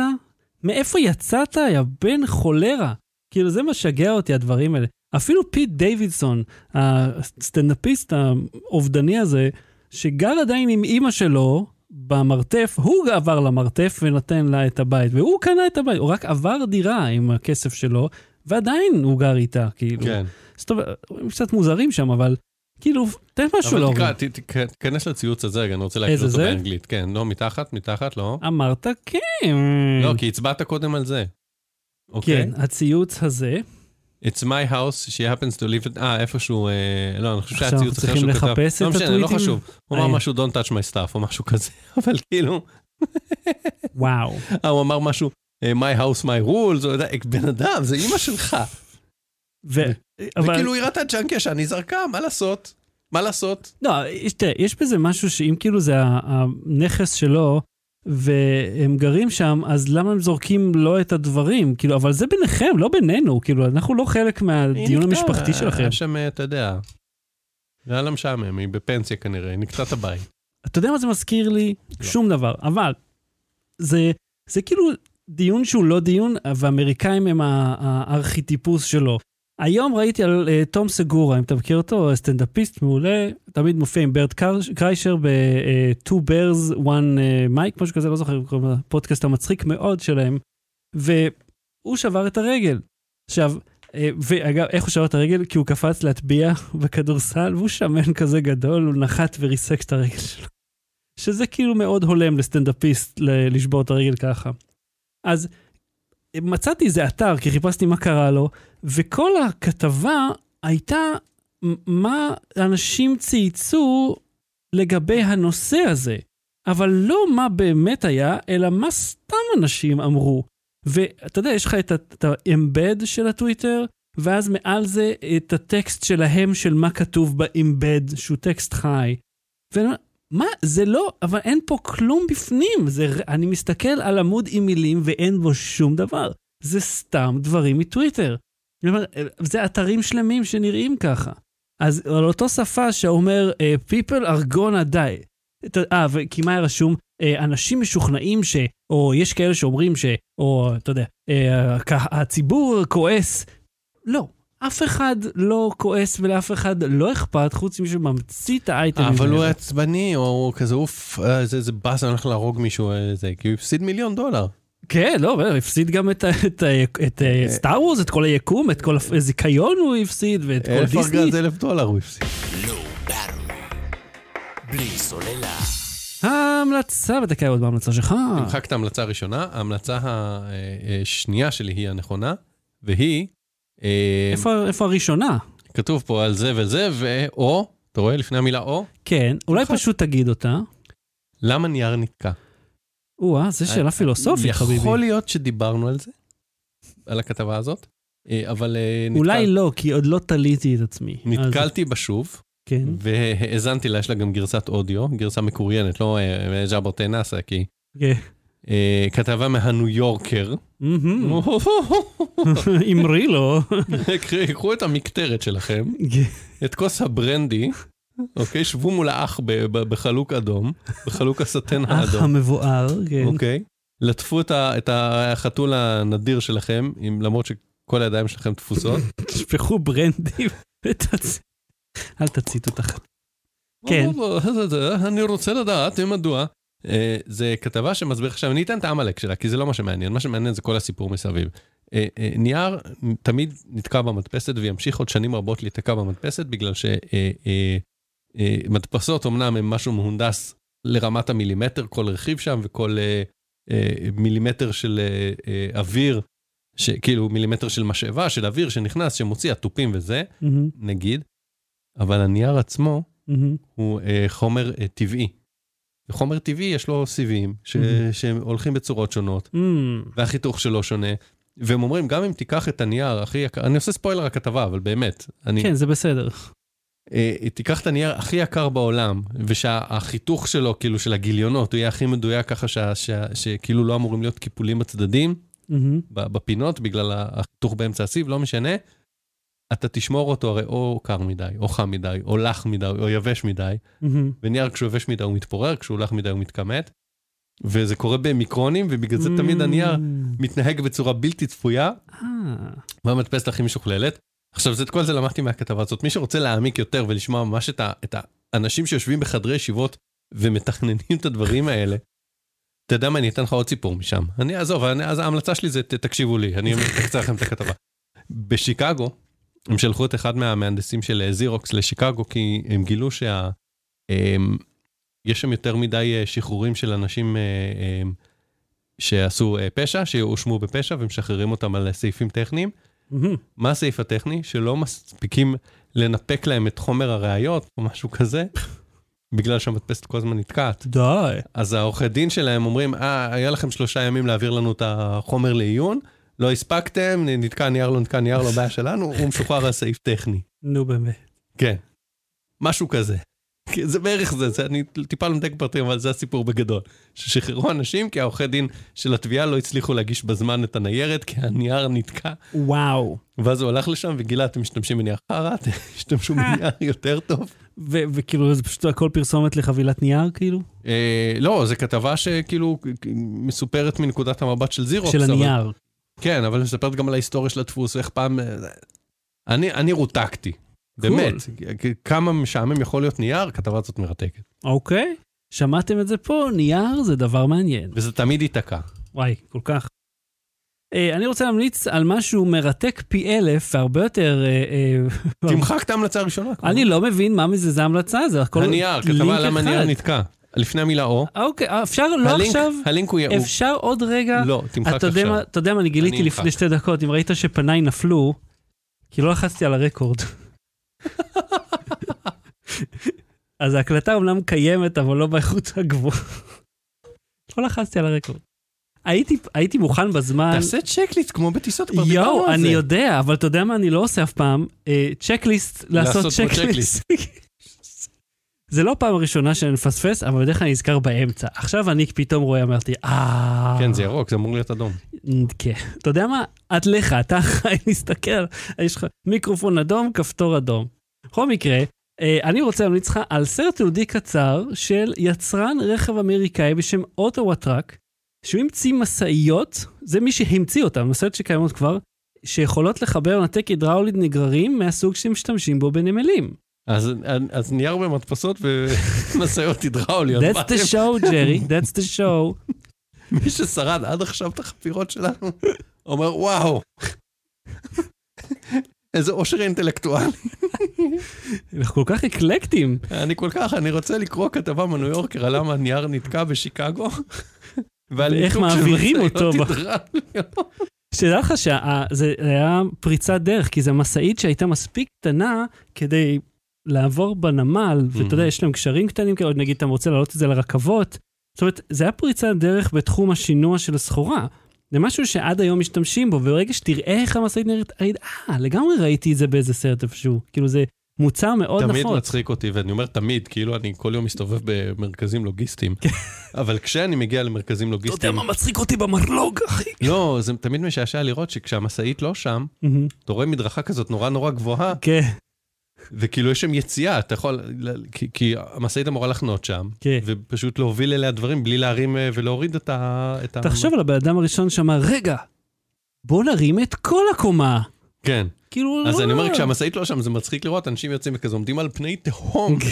מאיפה יצאת, יא בן חולרה? כאילו, זה משגע אותי, הדברים האלה. אפילו פיט דיווידסון, הסטנדאפיסט האובדני הזה, שגר עדיין עם אימא שלו במרתף, הוא עבר למרתף ונתן לה את הבית, והוא קנה את הבית, הוא רק עבר דירה עם הכסף שלו, ועדיין הוא גר איתה, כאילו.
כן.
זאת אומרת, הם קצת מוזרים שם, אבל כאילו, תן משהו
אבל
להורים.
תקרא, תיכנס לציוץ הזה, רגע, אני רוצה להקריא אותו? באנגלית. כן, לא, מתחת, מתחת, לא.
אמרת כן.
לא, כי הצבעת קודם על זה. אוקיי?
כן, הציוץ הזה,
It's my house, she happens to live, it- אה, איפשהו, אה, לא, אני חושב שהיה
עכשיו
ציוץ אחר
צריכים
שהוא כתב.
לחפש
לא
את
משנה, לא
הטוויטים?
חשוב. הוא אמר
אה.
משהו, don't touch my stuff, או משהו כזה, אבל כאילו,
וואו.
אה, הוא אמר משהו, אה, my house, my rules, יודע, בן אדם, זה אימא שלך.
ו... אבל...
וכאילו, היא ראתה ג'אנקי ישן, היא זרקה, מה לעשות? מה לעשות?
לא, תראה, יש בזה משהו שאם כאילו זה הנכס שלו, והם גרים שם, אז למה הם זורקים לו את הדברים? כאילו, אבל זה ביניכם, לא בינינו. כאילו, אנחנו לא חלק מהדיון המשפחתי שלכם.
היה שם, אה, אתה יודע, זה היה לה משעמם, היא בפנסיה כנראה, היא את הבית.
אתה יודע מה זה מזכיר לי?
לא.
שום דבר. אבל זה, זה כאילו דיון שהוא לא דיון, ואמריקאים הם הארכיטיפוס שלו. היום ראיתי על uh, תום סגורה, אם אתה מכיר אותו, סטנדאפיסט מעולה, תמיד מופיע עם ברד קר- קריישר ב-Two Bears, One uh, Mike, משהו כזה, לא זוכר, הפודקאסט המצחיק מאוד שלהם, והוא שבר את הרגל. עכשיו, אה, ואגב, איך הוא שבר את הרגל? כי הוא קפץ להטביע בכדורסל, והוא שמן כזה גדול, הוא נחת וריסק את הרגל שלו. שזה כאילו מאוד הולם לסטנדאפיסט לשבור את הרגל ככה. אז מצאתי איזה אתר, כי חיפשתי מה קרה לו, וכל הכתבה הייתה מה אנשים צייצו לגבי הנושא הזה. אבל לא מה באמת היה, אלא מה סתם אנשים אמרו. ואתה יודע, יש לך את ה- את ה-embed של הטוויטר, ואז מעל זה את הטקסט שלהם של מה כתוב ב-embed, שהוא טקסט חי. ומה, זה לא, אבל אין פה כלום בפנים. זה, אני מסתכל על עמוד עם מילים ואין בו שום דבר. זה סתם דברים מטוויטר. אומר, זה אתרים שלמים שנראים ככה. אז על אותו שפה שאומר, אה, people are gonna die. אה, וכי מה היה רשום? אה, אנשים משוכנעים ש... או יש כאלה שאומרים ש... או, אתה יודע, אה, הציבור כועס. לא, אף אחד לא כועס ולאף אחד לא אכפת, חוץ ממי שממציא את האייטמים
אבל הוא. עצבני, או הוא כזה, אוף, אה, איזה איזה באסה, אני הולך להרוג מישהו, אה, זה, כי הוא הפסיד מיליון דולר.
כן, לא, הוא הפסיד גם את, אה, סטאר וורס, את כל היקום, את כל הזיכיון הוא הפסיד, ואת כל
אלף
דיסני.
ארגז אלף דולר הוא הפסיד.
לא. בלי סוללה.
ההמלצה, ותקע עוד בהמלצה שלך.
נמחק את ההמלצה הראשונה, ההמלצה השנייה שלי היא הנכונה, והיא, אה,
איפה, איפה הראשונה?
כתוב פה על זה וזה, ואו, אתה רואה לפני המילה או,
כן, אולי
נכון.
פשוט תגיד אותה.
למה נייר נתקע?
או-אה, זו שאלה פילוסופית, חביבי.
אה, יכול להיות שדיברנו על זה, על הכתבה הזאת, אה, אבל אה,
אולי
נתקל-
לא, כי עוד לא תליתי את עצמי. אז-
נתקלתי בה שוב,
כן.
והאזנתי לה, יש לה גם גרסת אודיו, גרסה מקוריינת, לא אה, ז'אברטי נאסא, כי
כן.
אה, כתבה מהניו יורקר.
אמרי לו.
קחו את המקטרת שלכם. את כוס הברנדי, אוקיי? שבו מול האח בחלוק אדום, בחלוק הסטן האדום,
המבואר, כן.
אוקיי? לטפו את החתול הנדיר שלכם, למרות שכל הידיים שלכם תפוסות.
תשפכו ברנדי ותצ... אל תציתו את החתול. כן.
אני רוצה לדעת מדוע. אה, זה כתבה שמסביר עכשיו, אני אתן את העמלק שלה, כי זה לא מה שמעניין, מה שמעניין זה כל הסיפור מסביב. אה, אה, נייר תמיד נתקע במדפסת וימשיך עוד שנים רבות להיתקע במדפסת, בגלל שמדפסות אמנם הם משהו מהונדס לרמת המילימטר, כל רכיב שם וכל מילימטר של אוויר, כאילו מילימטר של משאבה, של אוויר שנכנס, שמוציא התופים וזה, נגיד, אבל הנייר עצמו. הוא חומר טבעי. וחומר טבעי יש לו סיבים ש-
Mhm.
שהולכים בצורות שונות,
מהמם.
והחיתוך שלו שונה, והם אומרים, גם אם תיקח את הנייר הכי יקר, אני עושה ספוילר הכתבה, אבל באמת, אני,
כן, זה בסדר.
אה, תיקח את הנייר הכי יקר בעולם, ושהחיתוך שלו, כאילו, של הגיליונות, הוא יהיה הכי מדויק ככה שה- שה- שכאילו לא אמורים להיות קיפולים בצדדים. ב- בפינות, בגלל החיתוך באמצע הסיב, לא משנה. אתה תשמור אותו הרי או קר מדי, או חם מדי, או לח מדי, או יבש מדי,
מהמם.
ונייר כשהוא יבש מדי הוא מתפורר, כשהוא לח מדי הוא מתכמת. וזה קורה במיקרונים, ובגלל זה תמיד הנייר מתנהג בצורה בלתי צפויה,
אה,
והמדפסת הכי משוכללת. עכשיו, את כל זה למדתי מהכתבה הזאת. מי שרוצה להעמיק יותר ולשמוע ממש את, ה, את האנשים שיושבים בחדרי ישיבות ומתכננים את הדברים האלה, אתה יודע מה, אני אתן לך עוד סיפור משם. אני, עזוב, אני, אז ההמלצה שלי זה, תקשיבו לי, אני אקצר לכם את הכתבה. בשיקגו, הם שלחו את אחד מהמהנדסים של זירוקס לשיקגו, כי הם גילו שה... הם, יש שם יותר מדי אה, שחרורים של אנשים אה, אה, שעשו פשע, שהואשמו בפשע ומשחררים אותם על סעיפים טכניים.
מהמם.
מה הסעיף הטכני? שלא מספיקים לנפק להם את חומר הראיות או משהו כזה, בגלל שהמדפסת כל הזמן נתקעת.
די.
אז העורכי דין שלהם אומרים, אה, היה לכם שלושה ימים להעביר לנו את החומר לעיון, לא הספקתם, נתקע נייר, לא נתקע נייר, לא בעיה שלנו, הוא משוחרר על סעיף טכני.
נו באמת.
כן. משהו כזה. זה בערך זה, זה אני טיפה מדייק פרטים, אבל זה הסיפור בגדול. ששחררו אנשים כי העורכי דין של התביעה לא הצליחו להגיש בזמן את הניירת, כי הנייר נתקע,
וואו.
ואז הוא הלך לשם וגילה, אתם משתמשים בנייר חרא, אתם תשתמשו בנייר יותר טוב.
וכאילו זה פשוט הכל פרסומת לחבילת נייר כאילו?
אה, לא, זו כתבה שכאילו מסופרת מנקודת המבט של זירוקס.
של הנייר.
כן, אבל מספרת גם על ההיסטוריה של הדפוס, איך פעם... אה, אני, אני רותקתי, באמת. כ- כמה משעמם יכול להיות נייר, הכתבה הזאת מרתקת.
אוקיי. שמעתם את זה פה, נייר זה דבר מעניין.
וזה תמיד ייתקע.
וואי, כל כך. אה, אני רוצה להמליץ על משהו מרתק פי אלף והרבה יותר... אה, אה,
תמחק את ההמלצה הראשונה.
אני לא מבין מה מזה זה המלצה, זה הכל
הנייר, כתבה למה. הנייר נתקע. לפני המילה או.
אוקיי, אה, אפשר לא
הלינק-
עכשיו,
הלינק הוא... הוא-
אפשר עוד רגע.
לא, תמחק עכשיו.
אתה יודע מה, אני גיליתי
אני
לפני. שתי דקות, אם ראית שפניי נפלו, כי לא לחצתי על הרקורד. אז ההקלטה אומנם קיימת, אבל לא באיכות הגבוהה. לא לחצתי על הרקורד. הייתי, הייתי מוכן בזמן,
תעשה צ'קליסט כמו בטיסות, כבר דיברנו
יואו,
על
אני
זה.
יודע, אבל אתה יודע מה אני לא עושה אף פעם? אה, צ'קליסט, לעשות
לעשות
צ'קליסט. זה לא פעם ראשונה שאני מפספס, אבל בדרך כלל אני נזכר באמצע. עכשיו אני פתאום רואה, אמרתי, אה...
כן, זה ירוק, זה אמור להיות אדום.
כן. אתה יודע מה? את לך, אתה אחראי להסתכל, יש לך מיקרופון אדום, כפתור אדום. בכל מקרה, אה, אני רוצה להמליץ לך על סרט תיעודי קצר של יצרן רכב אמריקאי בשם אוטווה טראק, שהוא המציא משאיות, זה מי שהמציא אותם, משאיות שקיימות כבר, שיכולות לחבר הידראולית נגררים מהסוג שמשתמשים בו בנמלים.
אז, אז נייר במדפסות ומשאיות הידראוליות.
That's
מה
the show, ג'רי, that's the show.
מי ששרד עד עכשיו את החפירות שלנו, אומר וואו. איזה עושר אינטלקטואלי.
אנחנו כל כך אקלקטים.
אני כל כך, אני רוצה לקרוא כתבה מניו יורקר על למה הנייר נתקע בשיקגו.
ואיך מעבירים אותו. שתדע לך שזה היה פריצת דרך, כי זו משאית שהייתה מספיק קטנה כדי לעבור בנמל, ואתה יודע, יש להם קשרים קטנים כאלה, נגיד אתה רוצה להעלות את זה לרכבות. זאת אומרת, זה היה פריצת דרך בתחום השינוע של הסחורה. זה משהו שעד היום משתמשים בו, וברגע שתראה איך המשאית נראית, אה, לגמרי ראיתי את זה באיזה סרט איפשהו. כאילו זה מוצר מאוד
תמיד
נפוץ.
מצחיק אותי, ואני אומר תמיד, כאילו אני כל יום מסתובב במרכזים לוגיסטיים. אבל כשאני מגיע למרכזים
אתה יודע
לוגיסטיים,
מה מצחיק אותי במרלוג, אחי?
לא, זה תמיד משעשע לראות שכשהמשאית לא שם. אתה רואה מדרכה כזאת נורא נורא גבוהה,
כן,
וכאילו יש שם יציאה, אתה יכול, כי, כי המשאית אמורה לחנות שם,
כן.
ופשוט להוביל אליה דברים בלי להרים אה, ולהוריד את ה... את ה-
תחשוב על הבן אדם הראשון שאמר, רגע, בוא נרים את כל הקומה.
כן.
כאילו,
אז אני אומר,
לא.
כשהמשאית לא שם, זה מצחיק לראות, אנשים יוצאים וכזה עומדים על פני תהום,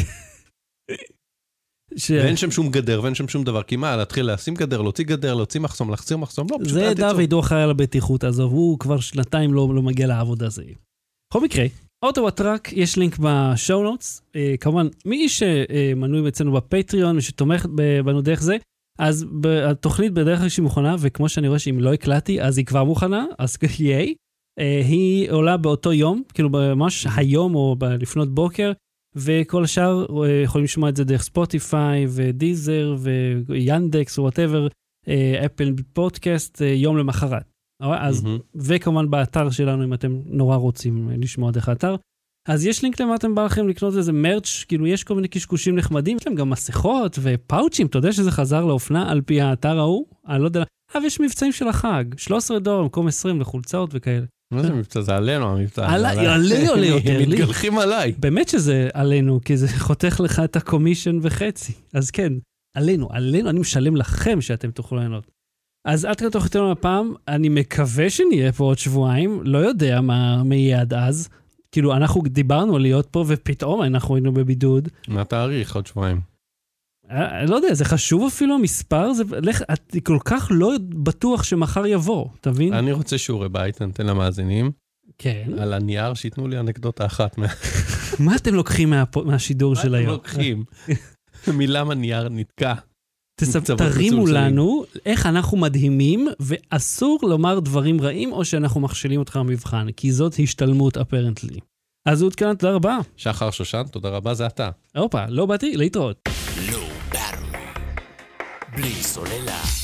ש...
ואין שם שום גדר ואין שם שום דבר, כי מה, להתחיל לשים גדר, להוציא גדר, להוציא מחסום, להחזיר מחסום, לא, פשוט
זה. דוד, הוא אחראי על הבטיחות, עזוב, הוא כבר שנתיים לא, לא מגיע לעבודה הזה. בכל מקרה, אוטו טראק, יש לינק ב show notes. אה, כמובן, מי שמנוי אצלנו בפטריון ושתומך ב- בנו דרך זה, אז התוכנית בדרך כלל שהיא מוכנה, וכמו שאני רואה שאם לא הקלטתי, אז היא כבר מוכנה, אז ייי. אה, היא עולה באותו יום, כאילו ממש היום או לפנות בוקר, וכל השאר אה, יכולים לשמוע את זה דרך ספוטיפיי ודיזר ויאנדקס whatever, אפל פודקאסט, יום למחרת. אז,
מהמם.
וכמובן באתר שלנו, אם אתם נורא רוצים לשמוע דרך האתר. אז יש לינק למה אתם בא לכם לקנות איזה merch, כאילו יש כל מיני קשקושים נחמדים, יש להם גם מסכות ופאוצ'ים, אתה יודע שזה חזר לאופנה על פי האתר ההוא? אני לא יודע, אה, ויש מבצעים של החג, 13 דולר במקום 20 לחולצות וכאלה.
מה זה מבצע? זה עלינו המבצע. עליי.
עלי עולה יותר, לי.
מתגלחים עליי.
באמת שזה עלינו, כי זה חותך לך את ה commission וחצי. אז כן, עלינו, עלינו, אני משלם לכם שאתם תוכלו ליהנות. אז עד כאן יותר הפעם, אני מקווה שנהיה פה עוד שבועיים, לא יודע מה מה יהיה עד אז. כאילו, אנחנו דיברנו על להיות פה, ופתאום אנחנו היינו בבידוד.
מה התאריך? עוד שבועיים.
אה, לא יודע, זה חשוב אפילו המספר? זה, לך, את כל כך לא בטוח שמחר יבוא, אתה מבין?
אני רוצה שיעורי בית, אני אתן למאזינים.
כן.
על הנייר, שייתנו לי אנקדוטה אחת. מה
מה אתם לוקחים מהשידור של
אתם
היום?
לוקחים? מלמה נייר נתקע.
תרימו. לנו איך אנחנו מדהימים, ואסור לומר דברים רעים או שאנחנו מכשילים אותך במבחן, כי זאת השתלמות אפרנטלי. אז עודכן, תודה רבה.
שחר שושן, תודה רבה, זה אתה.
הופה, לא באתי, להתראות.
לא. בלי סוללה.